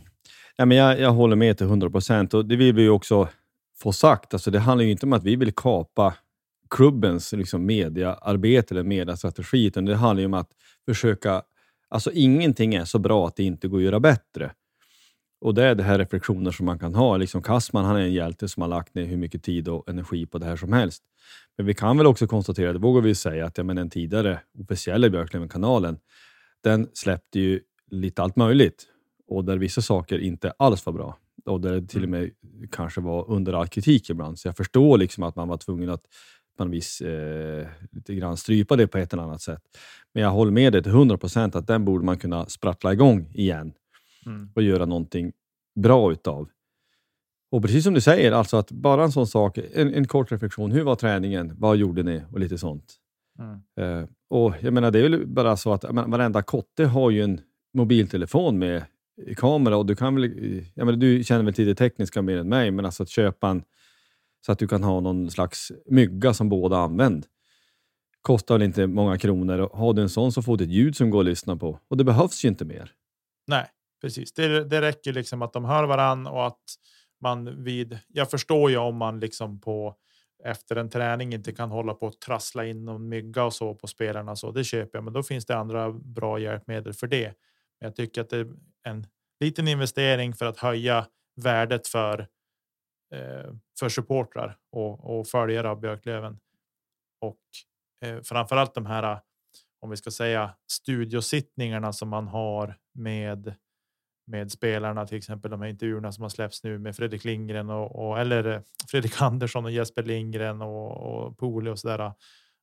ja men jag, jag håller med till 100 procent och det vill vi ju också få sagt. Alltså, det handlar ju inte om att vi vill kapa klubbens liksom, mediaarbete eller mediastrategi, utan det handlar ju om att försöka... Alltså ingenting är så bra att det inte går att göra bättre. Och det är det här reflektioner som man kan ha. Liksom Kassman han är en hjälte som har lagt ner hur mycket tid och energi på det här som helst. Men vi kan väl också konstatera, det vågar vi säga, att ja, men den tidigare officiella Björklöven-kanalen, den släppte ju lite allt möjligt och där vissa saker inte alls var bra och där det till och med kanske var under all kritik ibland. Så jag förstår liksom att man var tvungen att på något vis eh, lite grann strypa det på ett eller annat sätt. Men jag håller med dig till 100 procent att den borde man kunna sprattla igång igen Mm. och göra någonting bra utav. Och precis som du säger, alltså att bara en sån sak, en, en kort reflektion. Hur var träningen? Vad gjorde ni? Och lite sånt. Mm. Eh, och jag menar, det är väl bara så att menar, varenda kotte har ju en mobiltelefon med kamera och du kan väl, jag menar, du känner väl till det tekniska mer än mig, men alltså att köpa en så att du kan ha någon slags mygga som båda använder. Kostar väl inte många kronor och har du en sån så får du ett ljud som går att lyssna på och det behövs ju inte mer. Nej, precis. Det, det räcker liksom att de hör varann och att man vid. Jag förstår ju om man liksom på efter en träning inte kan hålla på att trassla in någon mygga och så på spelarna så det köper jag. Men då finns det andra bra hjälpmedel för det. Men jag tycker att det är en liten investering för att höja värdet för eh, för supportrar och, och följare av Björklöven. Och eh, framförallt de här, om vi ska säga studiosittningarna som man har med med spelarna, till exempel de här intervjuerna som har släppts nu med Fredrik Lindgren och, och eller eh, Fredrik Andersson och Jesper Lindgren och, och Poli och så där.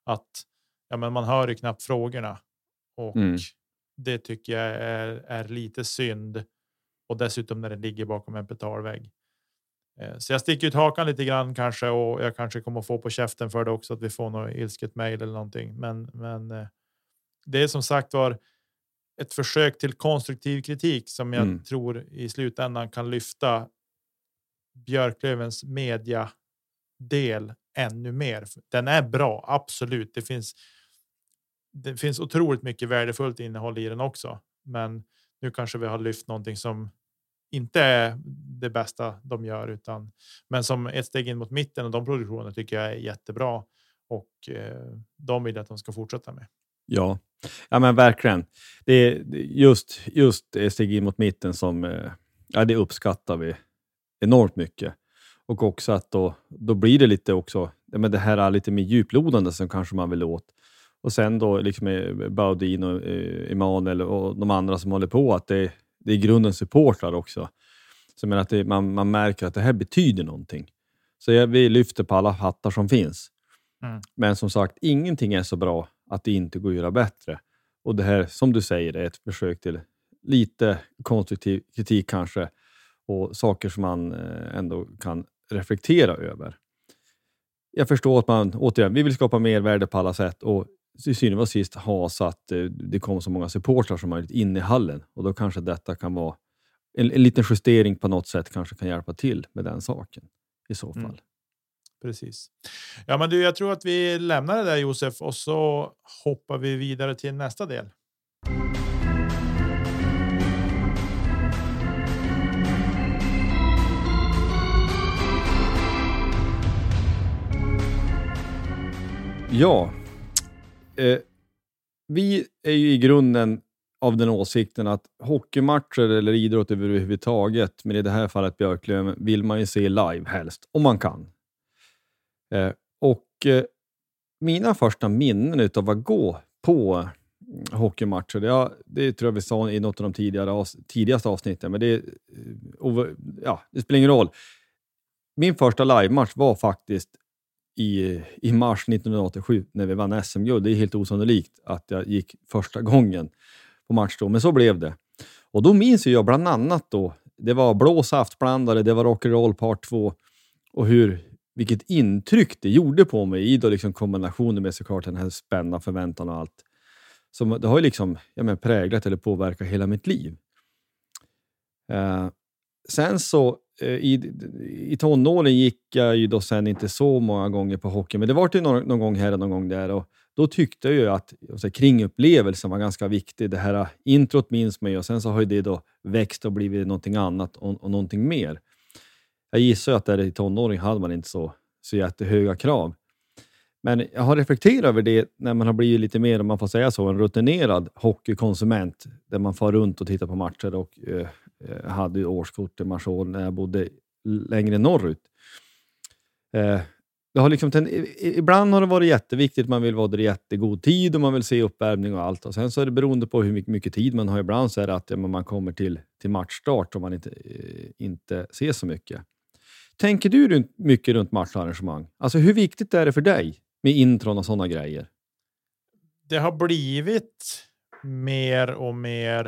Att ja, men man hör ju knappt frågorna och Mm. det tycker jag är, är lite synd. Och dessutom när det ligger bakom en betalvägg. Eh, Så jag sticker ut hakan lite grann kanske och jag kanske kommer att få på käften för det också att vi får något ilsket mejl eller någonting. Men, men eh, det är som sagt var ett försök till konstruktiv kritik som jag Mm. tror i slutändan kan lyfta Björklövens media del ännu mer. Den är bra, absolut. Det finns. Det finns otroligt mycket värdefullt innehåll i den också, men nu kanske vi har lyft någonting som inte är det bästa de gör, utan men som ett steg in mot mitten och de produktionerna tycker jag är jättebra och eh, de vill att de ska fortsätta med. Ja, ja men verkligen. Det är är just, just steg in mot mitten som eh, ja, det uppskattar vi enormt mycket. Och också att då, då blir det lite också, ja, men det här lite mer djuplodande som kanske man vill åt. Och sen då liksom med Baudin och eh, Emanuel och de andra som håller på, att det, det är grunden supportrar också. Så menar att det, man, man märker att det här betyder någonting. Så jag, vi lyfter på alla hattar som finns. Mm. Men som sagt, ingenting är så bra att det inte går att göra bättre. Och det här, som du säger, är ett försök till lite konstruktiv kritik kanske och saker som man eh, ändå kan reflektera över. Jag förstår att man, återigen, vi vill skapa mervärde på alla sätt och till syvende och sist ha så att eh, det kommer så många supportrar som möjligt in i hallen och då kanske detta kan vara en, en liten justering på något sätt kanske kan hjälpa till med den saken i så fall. Mm. Precis. Ja, men du, jag tror att vi lämnar det där Josef och så hoppar vi vidare till nästa del. Ja, eh, vi är ju i grunden av den åsikten att hockeymatcher eller idrott överhuvudtaget, men i det här fallet Björklöven, vill man ju se live helst, om man kan. Eh, och eh, mina första minnen av att gå på mm, hockeymatcher, det, det tror jag vi sa i något av de tidigare, tidigaste avsnitten, men det, eh, ja, det spelar ingen roll. Min första livematch var faktiskt i, i mars 1987 när vi vann SM-guld. Det är helt osannolikt att jag gick första gången på match då, men så blev det. Och då minns jag bland annat då, det var blå saftblandare, det var rock'n'roll part 2 och hur, vilket intryck det gjorde på mig i då liksom kombinationen med såklart den här spänna förväntan och allt. Som, det har ju liksom ja, men präglat eller påverkat hela mitt liv. Eh, sen så eh, i, i tonåren gick jag ju då sen inte så många gånger på hockey, men det var ju någon, någon gång här och någon gång där. Och då tyckte jag ju att alltså, kringupplevelsen var ganska viktig. Det här ah, introt minns man ju och sen så har ju det då växt och blivit någonting annat och, och någonting mer. Jag gissar att där i tonåring hade man inte så, så jättehöga krav. Men jag har reflekterat över det när man har blivit lite mer, om man får säga så, en rutinerad hockeykonsument där man far runt och tittar på matcher och eh, eh hade årskort i Marsol när jag bodde längre norrut. Eh, det har liksom ibland har det varit jätteviktigt, man vill vara där i jättegod tid och man vill se uppvärmning och allt. Och sen så är det beroende på hur mycket, mycket tid man har. Ibland så är det att ja, man kommer till, till matchstart och man inte, eh, inte ser så mycket. Tänker du runt, mycket runt matcharrangemang? Alltså hur viktigt är det för dig med intron och sådana grejer? Det har blivit mer och mer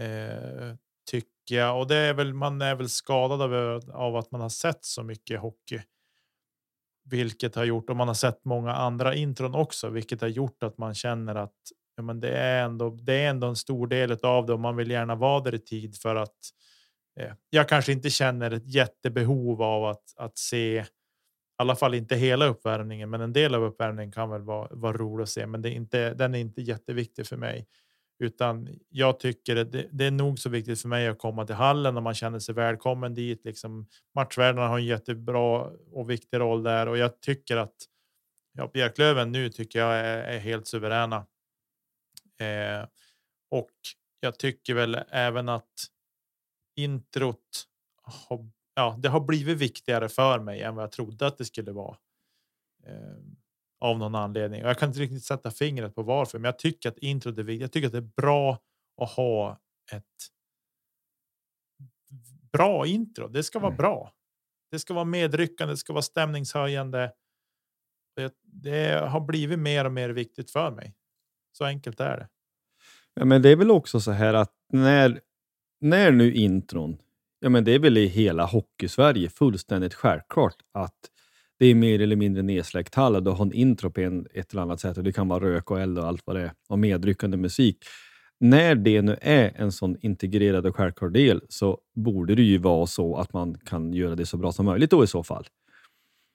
eh, tycker jag. Och det är väl, man är väl skadad av, av att man har sett så mycket hockey. Vilket har gjort, och man har sett många andra intron också, vilket har gjort att man känner att ja, men det, är ändå, det är ändå en stor del av det och man vill gärna vara där i tid för att eh, Eh, jag kanske inte känner ett jättebehov av att, att se i alla fall inte hela uppvärmningen, men en del av uppvärmningen kan väl vara, vara rolig att se, men det är inte, den är inte jätteviktig för mig. Utan jag tycker det, det är nog så viktigt för mig att komma till hallen och man känner sig välkommen dit. Liksom, matchvärdarna har en jättebra och viktig roll där och jag tycker att ja, Björklöven nu tycker jag är, är helt suveräna. Eh, och jag tycker väl även att introt har, ja, det har blivit viktigare för mig än vad jag trodde att det skulle vara. Eh, av någon anledning. Och jag kan inte riktigt sätta fingret på varför, men jag tycker att introt är viktigt. Jag tycker att det är bra att ha ett. Bra intro. Det ska vara mm. bra. Det ska vara medryckande. Det ska vara stämningshöjande. Det, det har blivit mer och mer viktigt för mig. Så enkelt är det. Ja, men det är väl också så här att när när nu intron, ja men det är väl i hela hockeysverige fullständigt självklart att det är mer eller mindre nedsläckt hall och du har en intro på en, ett eller annat sätt och det kan vara rök och eld och allt vad det är och medryckande musik. När det nu är en sån integrerad och självklar del så borde det ju vara så att man kan göra det så bra som möjligt då i så fall.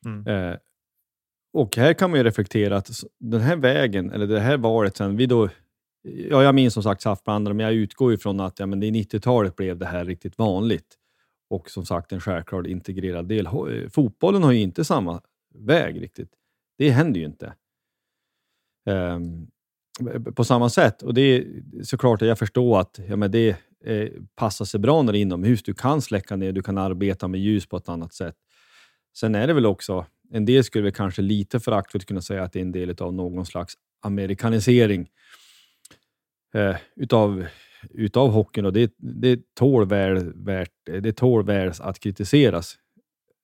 Mm. Eh, och här kan man ju reflektera att den här vägen, eller det här valet, sen vi då Ja, jag minns som sagt saftblandare, men jag utgår ifrån att ja, men det 90-talet blev det här riktigt vanligt. Och som sagt en självklar integrerad del. Eh, fotbollen har ju inte samma väg riktigt. Det händer ju inte. Um, på samma sätt. Och det är såklart att jag förstår att ja, men det eh, passar sig bra när det är inomhus. Du kan släcka ner, du kan arbeta med ljus på ett annat sätt. Sen är det väl också, en del skulle väl kanske lite föraktfullt kunna säga att det är en del av någon slags amerikanisering eh, utav, utav hockeyn och det, det, tål väl, värt, det tål väl att kritiseras.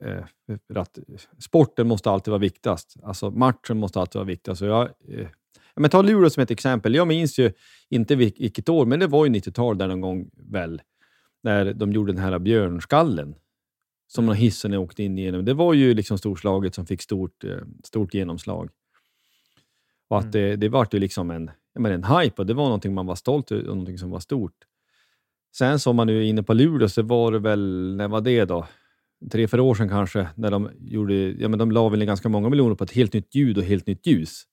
Eh, för att sporten måste alltid vara viktigast. Alltså matchen måste alltid vara viktigast. Så jag, eh, men ta Luleå som ett exempel. Jag minns ju inte vilket år, men det var ju 90-tal där någon gång väl, när de gjorde den här björnskallen som mm. hissen åkte in igenom. Det var ju liksom storslaget som fick stort, eh, stort genomslag. Och att mm. det, det var ju liksom en, men en hype och det var någonting man var stolt över och någonting som var stort. Sen som man nu är inne på Luleå så var det väl, när var det då? Tre, fyra år sedan kanske, när de gjorde, ja men de la väl ganska många miljoner på ett helt nytt ljud och helt nytt ljus.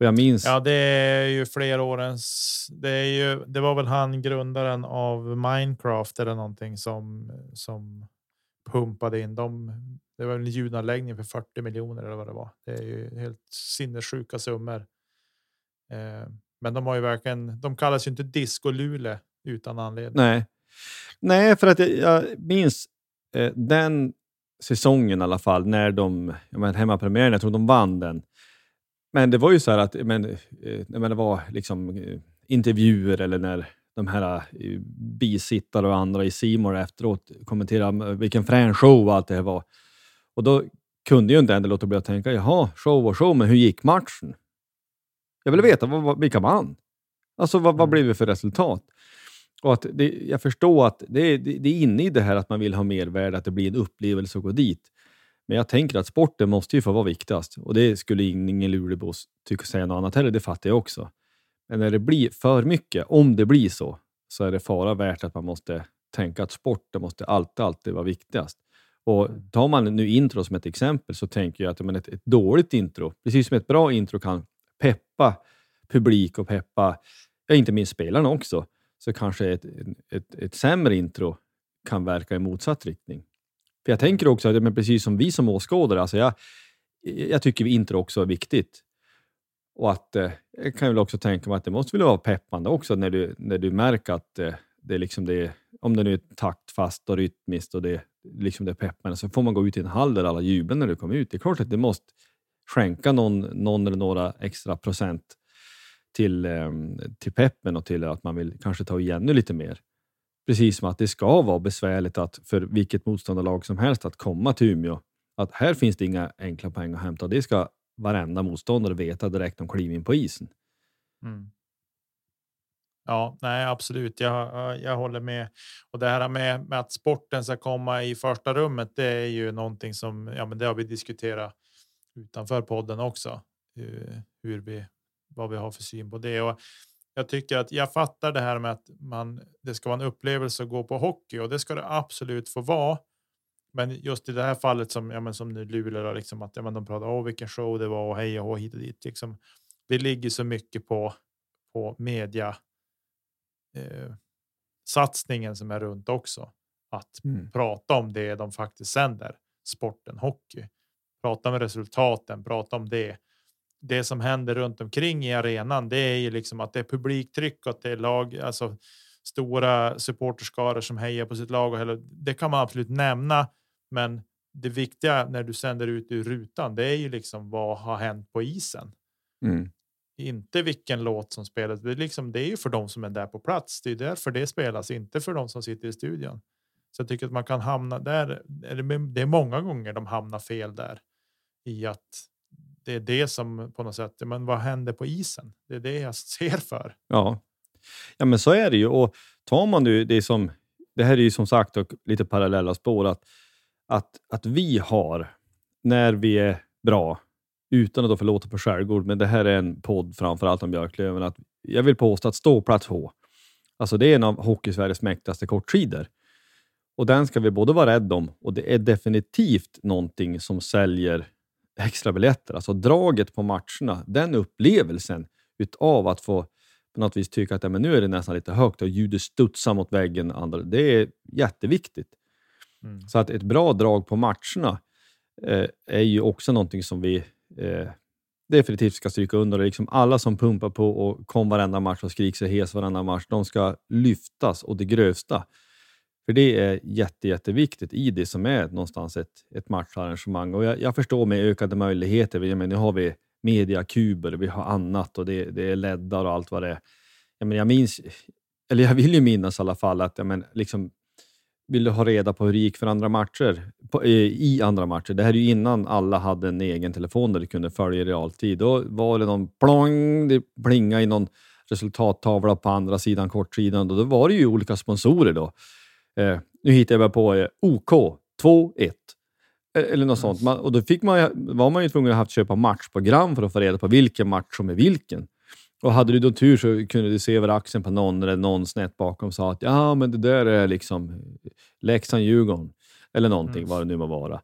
Och jag minns... Ja, det är ju flera årens. Det, är ju, det var väl han grundaren av Minecraft eller någonting som som pumpade in dem. Det var en ljudanläggning för 40 miljoner eller vad det var. Det är ju helt sinnessjuka summor. Eh, men de har ju verkligen. De kallas ju inte Disco Lule utan anledning. Nej, nej, för att jag, jag minns eh, den säsongen i alla fall när de jag hemmapremiären. Jag tror de vann den. Men det var ju så här att men, men eh, det var liksom eh, intervjuer eller när de här eh, bisittare och andra i Simor efteråt kommenterade vilken frän show allt det här var. Och då kunde ju inte ändå låta bli att tänka, jaha, show och show, men hur gick matchen? Jag ville veta vad, vilka vann. Alltså vad, vad Mm. blev det för resultat? Och att det, jag förstår att det, är- det, det är inne i det här att man vill ha mervärde, att det blir en upplevelse att gå dit. Men jag tänker att sporten måste ju få vara viktigast. Och det skulle ingen Luleåbo tycka säga något annat heller, det fattar jag också. Men när det blir för mycket, om det blir så, så är det fara värt att man måste tänka att sporten måste alltid, alltid vara viktigast. Och tar man nu intro som ett exempel så tänker jag att men ett, ett dåligt intro, precis som ett bra intro kan peppa publik och peppa, ja, inte minst spelarna också, så kanske ett, ett, ett sämre intro kan verka i motsatt riktning. För Jag tänker också, att, men precis som vi som åskådare, alltså jag, jag tycker vi intro också är viktigt. Och att eh, jag kan väl också tänka mig att det måste väl vara peppande också när du, när du märker att eh, det är liksom det, om det nu är taktfast och rytmiskt och det, liksom det är peppande, så får man gå ut i en hall där alla jublar när du kommer ut. Det är klart att det måste skänka någon, någon eller några extra procent till, ehm, till peppen och till att man vill kanske ta igen nu lite mer. Precis som att det ska vara besvärligt att, för vilket motståndarlag som helst att komma till Umeå. Att här finns det inga enkla poäng att hämta. Det ska varenda motståndare veta direkt de kliver in på isen. Mm. Ja, nej, absolut. Jag, jag håller med. Och det här med, med att sporten ska komma i första rummet, det är ju någonting som ja, men det har vi diskuterat utanför podden också. Hur, hur vi, vad vi har för syn på det. Och jag tycker att jag fattar det här med att man, det ska vara en upplevelse att gå på hockey och det ska det absolut få vara. Men just i det här fallet som, ja, men som nu Luleå, liksom att ja, men de pratar om vilken show det var och hej och hit och dit. Liksom, det ligger så mycket på, på media eh, satsningen som är runt också. Att prata om det de faktiskt sänder, sporten hockey. Prata om resultaten, prata om det. Det som händer runt omkring i arenan, det är ju liksom att det är publiktryck och att det är lag, alltså stora supporterskaror som hejar på sitt lag och hela, det kan man absolut nämna. Men det viktiga när du sänder ut ur rutan, det är ju liksom vad har hänt på isen Mm. inte vilken låt som spelas. Det är, liksom, det är ju för de som är där på plats. Det är därför det spelas, inte för de som sitter i studion. Så jag tycker att man kan hamna där. är Det det är många gånger de hamnar fel där i att det är det som på något sätt. Men vad händer på isen? Det är det jag ser för. Ja. ja, men så är det ju. Och tar man nu det som, det här är ju som sagt och lite parallella spår, att, att, att vi har, när vi är bra, utan att då förlåta på skärgård, men det här är en podd framför allt om Björklöven, att jag vill påstå att ståplats H, alltså det är en av Hockeysveriges mäktigaste kortskidor. Och den ska vi både vara rädda om och det är definitivt någonting som säljer extra biljetter. Alltså draget på matcherna, den upplevelsen utav att få på något vis tycka att ja, men nu är det nästan lite högt och ljudet studsar mot väggen. Andra, det är jätteviktigt. Mm. Så att ett bra drag på matcherna eh, är ju också någonting som vi eh, definitivt ska stryka under. Liksom alla som pumpar på och kom varenda match och skriker sig hes varenda match, de ska lyftas och det grövsta. För det är jätte, jätteviktigt i det som är någonstans ett, ett matcharrangemang. Och jag, jag förstår med ökade möjligheter, jag menar, nu har vi mediakuber, vi har annat och det, det är leddar och allt vad det är. Jag, menar, jag minns, eller jag vill ju minnas i alla fall att jag menar, liksom, vill du ha reda på hur det gick för andra matcher, på, eh, i andra matcher. Det här är ju innan alla hade en egen telefon där du kunde följa i realtid. Då var det någon plong, det plingade i någon resultattavla på andra sidan kortsidan. Och då var det ju olika sponsorer då. Eh, nu hittar jag bara på eh, OK 2-1. Eh, Eller något sånt. Man, och då fick man, var man ju tvungen att haft köpa matchprogram för att få reda på vilken match som är vilken. Och hade du då tur så kunde du se över axeln på någon eller någon snett bakom sa att ja, men det där är liksom Leksand-Djurgården. Eller någonting, Mm. vad det nu må vara.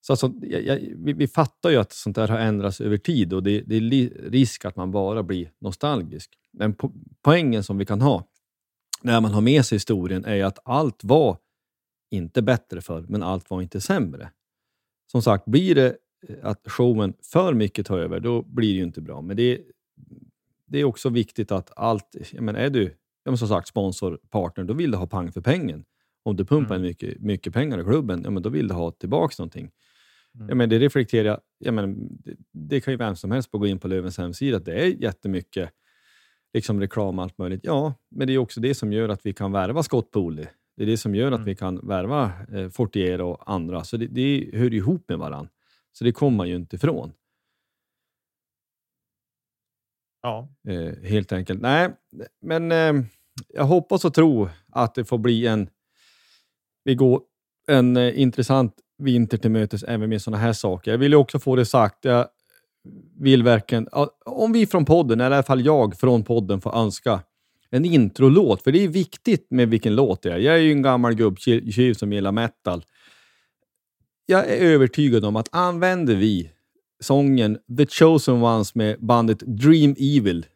Så alltså, jag, jag, vi, vi fattar ju att sånt där har ändrats över tid och det, det är risk att man bara blir nostalgisk. Men po poängen som vi kan ha när man har med sig historien är att allt var inte bättre för, men allt var inte sämre. Som sagt, blir det eh, att showen för mycket tar över, då blir det ju inte bra. Men det, det är också viktigt att allt, menar, är du ja, men som sagt sponsorpartner, då vill du ha pang för pengen. Om du pumpar in mycket, mycket pengar i klubben, ja, men då vill du ha tillbaka någonting. Mm. Ja, men det reflekterar jag, menar, det, det kan ju vem som helst på gå in på Lövens hemsida, det är jättemycket liksom reklam och allt möjligt. Ja, men det är också det som gör att vi kan värva Scott Pooley. Det är det som gör att Mm. vi kan värva eh, Fortier och andra. Så det, det hör ihop med varandra. Så det kommer man ju inte ifrån. Ja, Eh, helt enkelt. Nej, men eh, jag hoppas och tror att det får bli en... Vi går en eh, intressant vinter till mötes även med sådana här saker. Jag vill ju också få det sagt. Jag vill verkligen... Om vi från podden, eller i alla fall jag från podden, får önska en introlåt. För det är viktigt med vilken låt det är. Jag är ju en gammal gubbtjuv som gillar metal. Jag är övertygad om att använder vi sången The Chosen Ones med bandet Dream Evil,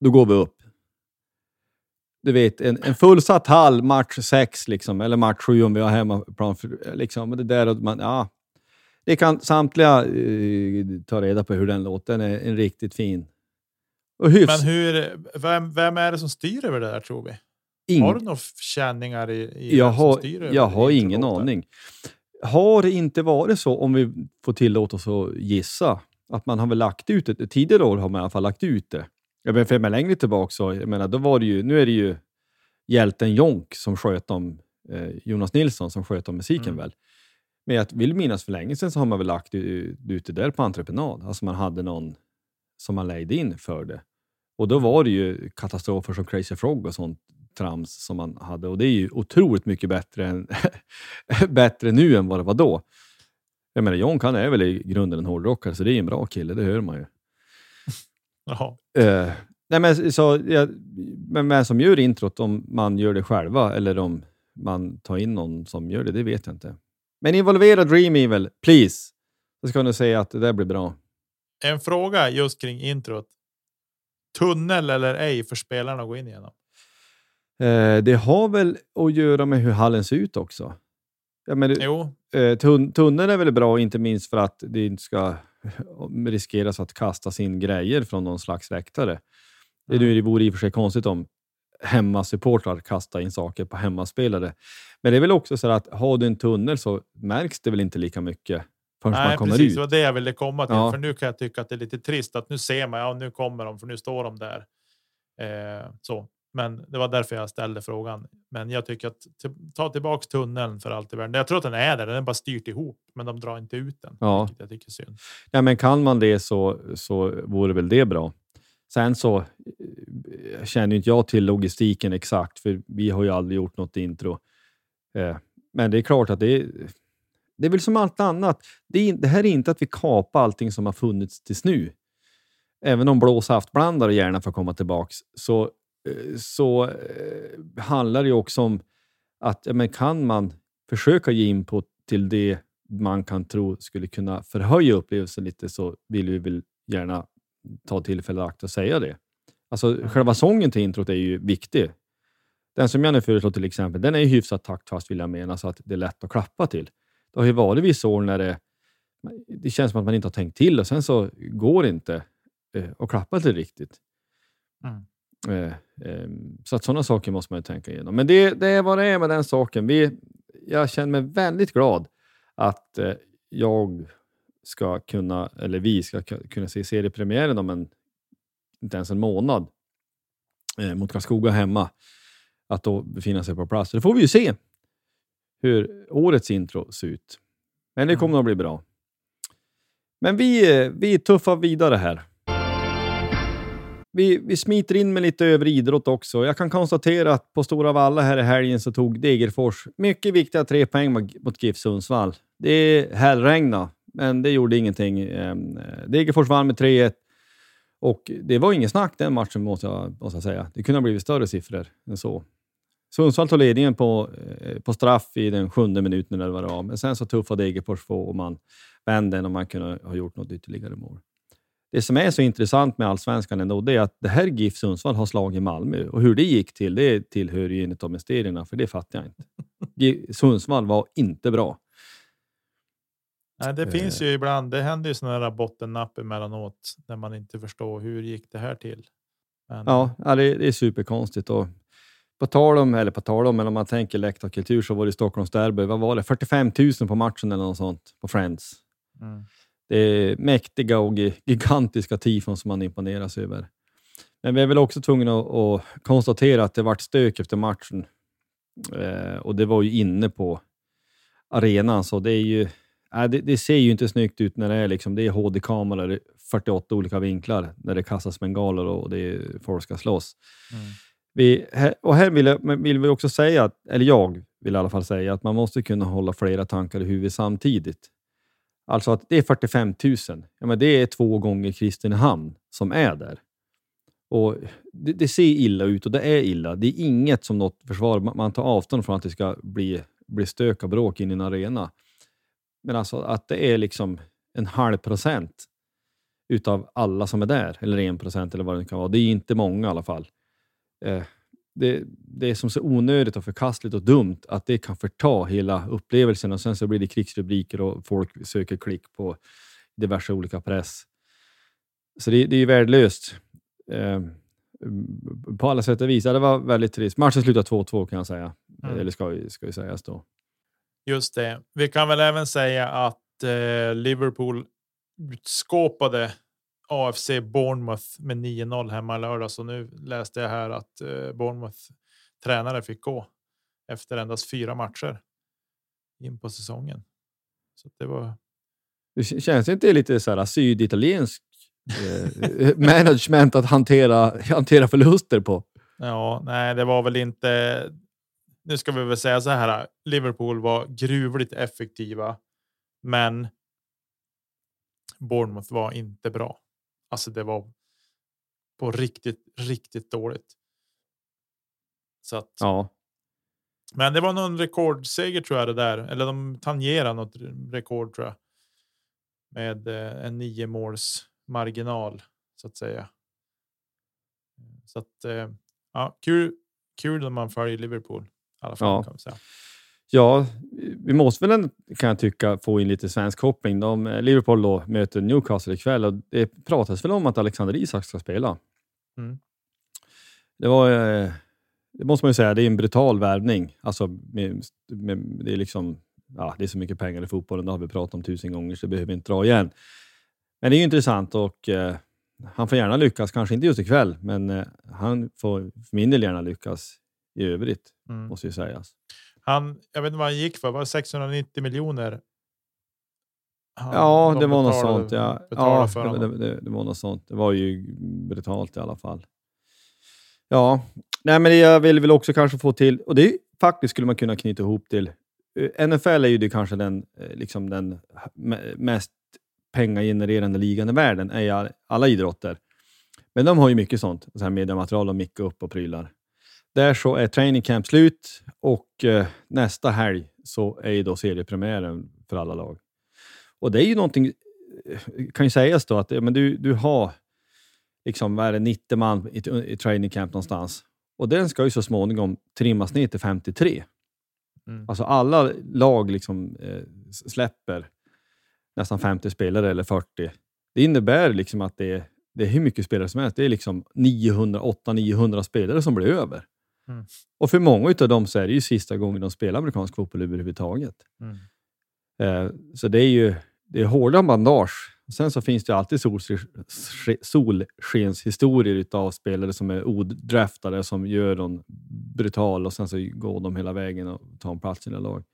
då går vi upp. Du vet, en, en fullsatt hall, match 6 liksom, eller match 7 om vi har hemmaplan. Liksom, det där, att man, ja. Det kan samtliga eh, ta reda på hur den låten är. En riktigt fin. Och hyfs. men hur? Vem, vem är det som styr över det där tror vi? ing- Har du några känningar i? i jag vem som har, styr över jag har ingen introlåten? aning. Har det inte varit så, om vi får tillåta oss att gissa, att man har väl lagt ut det. Tidigare år har man i alla fall lagt ut det. Jag menar, för jag menar, längre tillbaka så, jag menar, då var det ju, nu är det ju hjälten Jonk som sköt om, eh, Jonas Nilsson som sköt om musiken Mm. väl. Men jag vill minnas för länge sedan så har man väl lagt ut det där på entreprenad. Alltså man hade någon som man lejde in för det. Och då var det ju katastrofer som Crazy Frog och sånt trams som man hade. Och det är ju otroligt mycket bättre, än, bättre nu än vad det var då. Jag menar, John kan är väl i grunden en hårdrockare, så det är en bra kille, det hör man ju. Jaha. Eh, nej men, så, ja, men vem som gör introt, om man gör det själva eller om man tar in någon som gör det, det vet jag inte. Men involvera Dream Evil, please! Så ska ni säga att det där blir bra. En fråga just kring introt. Tunnel eller ej för spelarna att gå in igenom? Eh, det har väl att göra med hur hallen ser ut också. Ja, men, Jo, eh, tun tunneln är väl bra, inte minst för att det inte ska riskeras att kastas in grejer från någon slags väktare. Det, nu, det vore i och för sig konstigt om hemmasupportrar kastar in saker på hemmaspelare. Men det är väl också så att har du en tunnel så märks det väl inte lika mycket förrän man nej, kommer precis. ut. Det var det jag ville komma till. Ja. För nu kan jag tycka att det är lite trist att nu ser man, ja, nu kommer de, för nu står de där. Eh, så. Men det var därför jag ställde frågan. Men jag tycker att ta tillbaks tunneln för allt i världen. Jag tror att den är där, den är bara styrt ihop, men de drar inte ut den. Ja. Jag tycker synd. Ja, men kan man det så, så vore väl det bra. Sen så eh, känner inte jag till logistiken exakt, för vi har ju aldrig gjort något intro. Eh, men det är klart att det är, det är väl som allt annat. Det, är, det här är inte att vi kapar allting som har funnits tills nu. Även om blå saftblandare gärna får komma tillbaks, så, eh, så handlar det ju också om att men kan man försöka ge input till det man kan tro skulle kunna förhöja upplevelsen lite så vill vi väl gärna ta tillfället i akt och säga det. Alltså själva sången till introt är ju viktig. Den som jag nu föreslår till exempel, den är ju hyfsat taktfast vill jag mena, så att det är lätt att klappa till. Det har ju varit vissa år när det, det känns som att man inte har tänkt till och sen så går det inte eh, att klappa till riktigt. Mm. Eh, eh, så att sådana saker måste man ju tänka igenom. Men det, det är vad det är med den saken. Vi, jag känner mig väldigt glad att eh, jag ska kunna, eller vi ska ku- kunna se seriepremiären om en, inte ens en månad eh, mot Karlskoga hemma. Att då befinna sig på plats. Det får vi ju se hur årets intro ser ut. Men det kommer att bli bra. Men vi, eh, vi tuffar vidare här. Vi, vi smiter in med lite övrig idrott också. Jag kan konstatera att på Stora Valla här i helgen så tog Degerfors mycket viktiga tre poäng mot- GIF Sundsvall. Det hällregnade, men det gjorde ingenting. Ehm, Degerfors vann med 3-1 och det var ingen snack den matchen måste jag, måste jag säga. Det kunde ha blivit större siffror än så. Sundsvall tog ledningen på, eh, på straff i den sjunde minuten eller vad det var, men sen så tuffade Degerfors på och man vände den och man kunde ha gjort något ytterligare mål. Det som är så intressant med allsvenskan ändå, det är att det här GIF Sundsvall har slagit Malmö. Och hur det gick till, det tillhör ju en av mysterierna, för det fattar jag inte. Sundsvall var inte bra. Nej, det Eh. finns ju ibland. Det händer ju sådana där bottennapp emellanåt när man inte förstår hur gick det här till. Men, Ja, ja det, det är superkonstigt. Och på tal om, eller på tal om, men om man tänker läktarkultur så var det Stockholms derby, vad var det? 45 000 på matchen eller något sånt på Friends. Mm. Det är mäktiga och gi- gigantiska tifon som man imponeras över. Men vi är väl också tvungna att, att konstatera att det vart stök efter matchen. Eh, och det var ju inne på arenan, så det är ju... äh, det, det, ser ju inte snyggt ut när det är, liksom, är HD-kameror, 48 olika vinklar, när det kastas bengaler och det är, folk ska slåss. Mm. Vi, och här vill, jag, vill vi också säga, eller jag vill i alla fall säga, att man måste kunna hålla flera tankar i huvudet samtidigt. Alltså att det är 45 000. Ja, men det är två gånger Kristinehamn som är där. Och det, det, ser illa ut och det är illa. Det är inget som något försvar. Man tar avstånd från att det ska bli, bli stök och bråk in i en arena. Men alltså att det är liksom en halv procent utav alla som är där, eller en procent eller vad det kan vara. Det är inte många i alla fall. Eh, det, det, är som så onödigt och förkastligt och dumt att det kan förta hela upplevelsen och sen så blir det krigsrubriker och folk söker klick på diverse olika press. Så det, det är värdelöst eh, på alla sätt och vis. Det var väldigt trist. Matchen slutade 2-2 kan jag säga. Mm. Eller ska, ska ju sägas då. Just det. Vi kan väl även säga att eh, Liverpool skåpade AFC Bournemouth med 9-0 hemma lördag. Så nu läste jag här att eh, Bournemouth tränare fick gå efter endast fyra matcher in på säsongen. Så det var. Det känns inte lite så här syditaliensk eh, management att hantera, hantera förluster på? Ja, nej, det var väl inte. Nu ska vi väl säga så här. Liverpool var gruvligt effektiva, men. Bournemouth var inte bra. Alltså, det var. På riktigt, riktigt dåligt. Så att. Ja. Men det var någon rekordseger tror jag det där, eller de tangerar något rekord tror jag. Med eh, en nio måls marginal så att säga. Så att eh, ja, kul, kul när man följer Liverpool. Alla fall, ja. Ja, vi måste väl, kan jag tycka, få in lite svensk koppling. De, eh, Liverpool då möter Newcastle ikväll och det pratas väl om att Alexander Isak ska spela. Mm. Det var, eh, det måste man ju säga, det är en brutal värvning. Alltså, med, med, det, är liksom, ja, det är så mycket pengar i fotbollen, det har vi pratat om tusen gånger, så det behöver vi inte dra igen. Men det är intressant och eh, han får gärna lyckas, kanske inte just ikväll, men eh, han får för min del gärna lyckas i övrigt, mm. måste ju sägas. Han, jag vet inte vad han gick för, var det 690 miljoner? ja, det var något sånt. Ja, ja det, det, det, var något sånt. Det var ju brutalt i alla fall. Ja, nej, men jag vill väl också kanske få till, och det faktiskt skulle man kunna knyta ihop till eh, NFL är ju det kanske den, eh, liksom den mest pengagenererande ligan i världen är alla idrotter. Men de har ju mycket sånt, så här mediamaterial och micka upp och prylar. Där så är training camp slut och eh, nästa helg så är ju då seriepremiären för alla lag. Och det är ju någonting, eh, kan ju sägas då att men du, du har liksom, vad är det, 90 man i, i training camp någonstans. Och den ska ju så småningom trimmas ner till 53. Mm. Alltså alla lag liksom eh, släpper nästan 50 spelare eller 40. Det innebär liksom att det är, det är hur mycket spelare som helst. Det är liksom 800-900 spelare som blir över. Mm. Och för många av dem så är det ju sista gången de spelar amerikansk fotboll överhuvudtaget. Mm. Eh, så det är ju det är hårda bandage. Sen så finns det alltid solskenshistorier av spelare som är odraftade som gör dem brutal och sen så går de hela vägen och tar en plats i sina lag.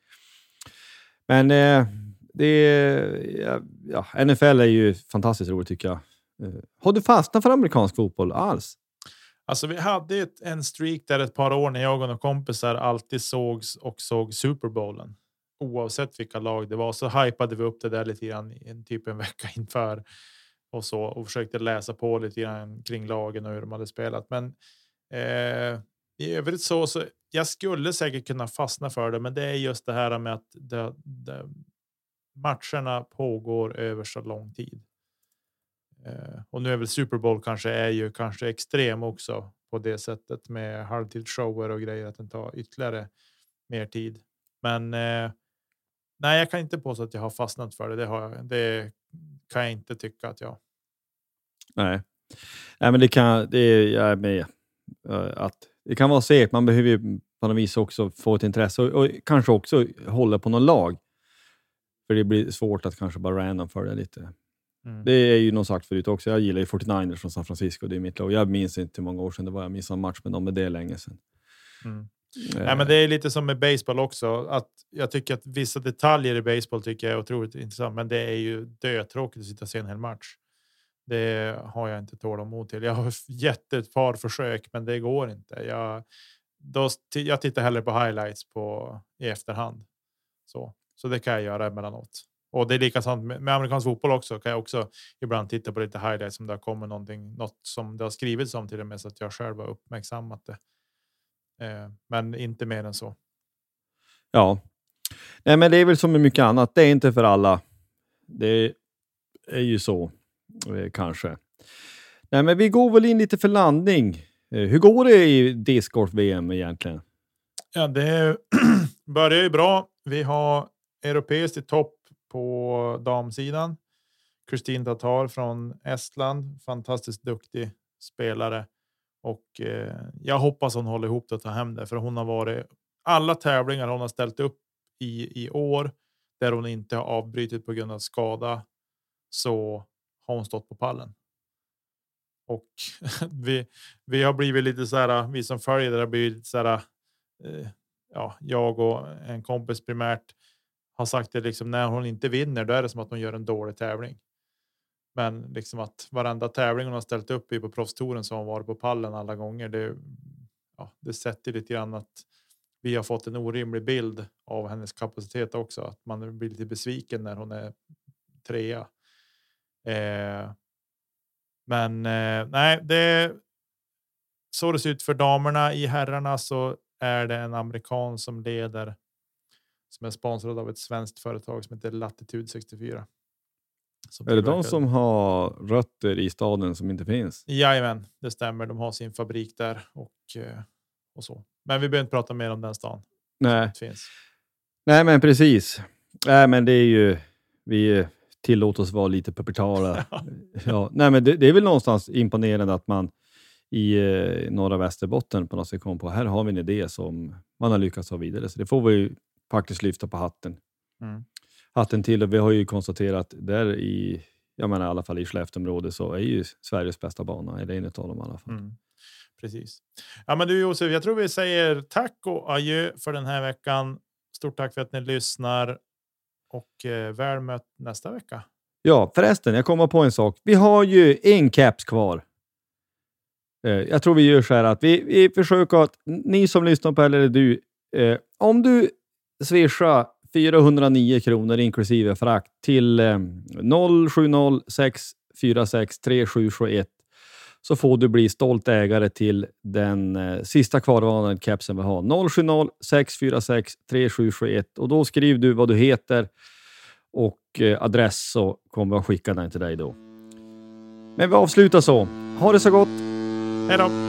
Men eh, det är, ja, NFL är ju fantastiskt roligt tycker jag. Eh, har du fastnat för amerikansk fotboll alls? Alltså, vi hade ett, en streak där ett par år när jag och några kompisar alltid sågs och såg Super Bowlen. Oavsett vilka lag det var så hypade vi upp det där lite grann i en typ en vecka inför och så och försökte läsa på lite grann kring lagen och hur de hade spelat. Men eh, i övrigt så, så jag skulle säkert kunna fastna för det, men det är just det här med att det, det, matcherna pågår över så lång tid. Eh, och nu är väl Super Bowl kanske är ju kanske extrem också på det sättet med halvtidsshower och grejer att den tar ytterligare mer tid. Men eh, nej, jag kan inte påstå att jag har fastnat för det. Det, har jag, det kan jag inte tycka att jag. Nej, nej men det kan det är jag är med eh, att det kan vara segt. Man behöver ju på något vis också få ett intresse och, och kanske också hålla på någon lag. För det blir svårt att kanske bara random följa lite. Mm. Det är ju någon sagt förut också. Jag gillar ju 49ers från San Francisco. Det är mitt lag. Jag minns inte hur många år sedan det var jag missade en match med dem, men det är länge sedan. Mm. Nej, men det är lite som med baseball också. Att jag tycker att vissa detaljer i baseball tycker jag är otroligt intressant, men det är ju dötråkigt att sitta och se en hel match. Det har jag inte tålamod till. Jag har gett ett par försök, men det går inte. Jag, då, jag tittar hellre på highlights på i efterhand. Så, så det kan jag göra emellanåt. Och det är likadant med, med amerikansk fotboll också. Kan jag också ibland titta på lite highlights om det har kommit någonting, något som det har skrivits om till och med så att jag själv har uppmärksammat det. Eh, men inte mer än så. Ja, nej, men det är väl som med mycket annat. Det är inte för alla. Det är ju så eh, kanske. Nej, men vi går väl in lite för landning. Eh, hur går det i discgolf-VM egentligen? Ja, det börjar ju bra. Vi har europeiskt i topp på damsidan. Kristin Tatar från Estland, fantastiskt duktig spelare och eh, jag hoppas hon håller ihop det och tar hem det, för hon har varit alla tävlingar hon har ställt upp i i år där hon inte har avbrutit på grund av skada. Så har hon stått på pallen. Och vi, vi har blivit lite så här. Vi som följer det har blivit så här. Eh, ja, jag och en kompis primärt har sagt det liksom när hon inte vinner, då är det som att hon gör en dålig tävling. Men liksom att varenda tävling hon har ställt upp i på proffstouren så har hon varit på pallen alla gånger. Det, ja, det sätter lite grann att vi har fått en orimlig bild av hennes kapacitet också. Att man blir lite besviken när hon är trea. Eh, men eh, nej, det så det ser ut för damerna. I herrarna så är det en amerikan som leder som är sponsrad av ett svenskt företag som heter Latitude 64. Är det de som har rötter i staden som inte finns? Jajamän, det stämmer. De har sin fabrik där och, eh, och så. Men vi behöver inte prata mer om den stan. Nej, Nej men precis. Nej, men det är ju vi tillåter oss vara lite pubertala. ja. Nej, men det, det, är väl någonstans imponerande att man i eh, norra Västerbotten på något sätt kom på här har vi en idé som man har lyckats ha vidare. Så det får vi faktiskt lyfta på hatten. Mm hatten till och vi har ju konstaterat där i, jag menar i alla fall i Skellefteåområdet så är ju Sveriges bästa bana, eller en av dem i alla fall. Mm. Precis. Ja, men du Josef, jag tror vi säger tack och adjö för den här veckan. Stort tack för att ni lyssnar och eh, väl mött nästa vecka. Ja, förresten, jag kommer på en sak. Vi har ju en caps kvar. Eh, jag tror vi gör så här att vi, vi försöker att ni som lyssnar på eller du, eh, om du Swisha 409 kronor inklusive frakt till eh, 0706463771 så får du bli stolt ägare till den eh, sista kvarvarande kepsen vi har. 070 646 3771 och då skriver du vad du heter och eh, adress så kommer vi att skicka den till dig då. Men vi avslutar så. Ha det så gott! Hej då!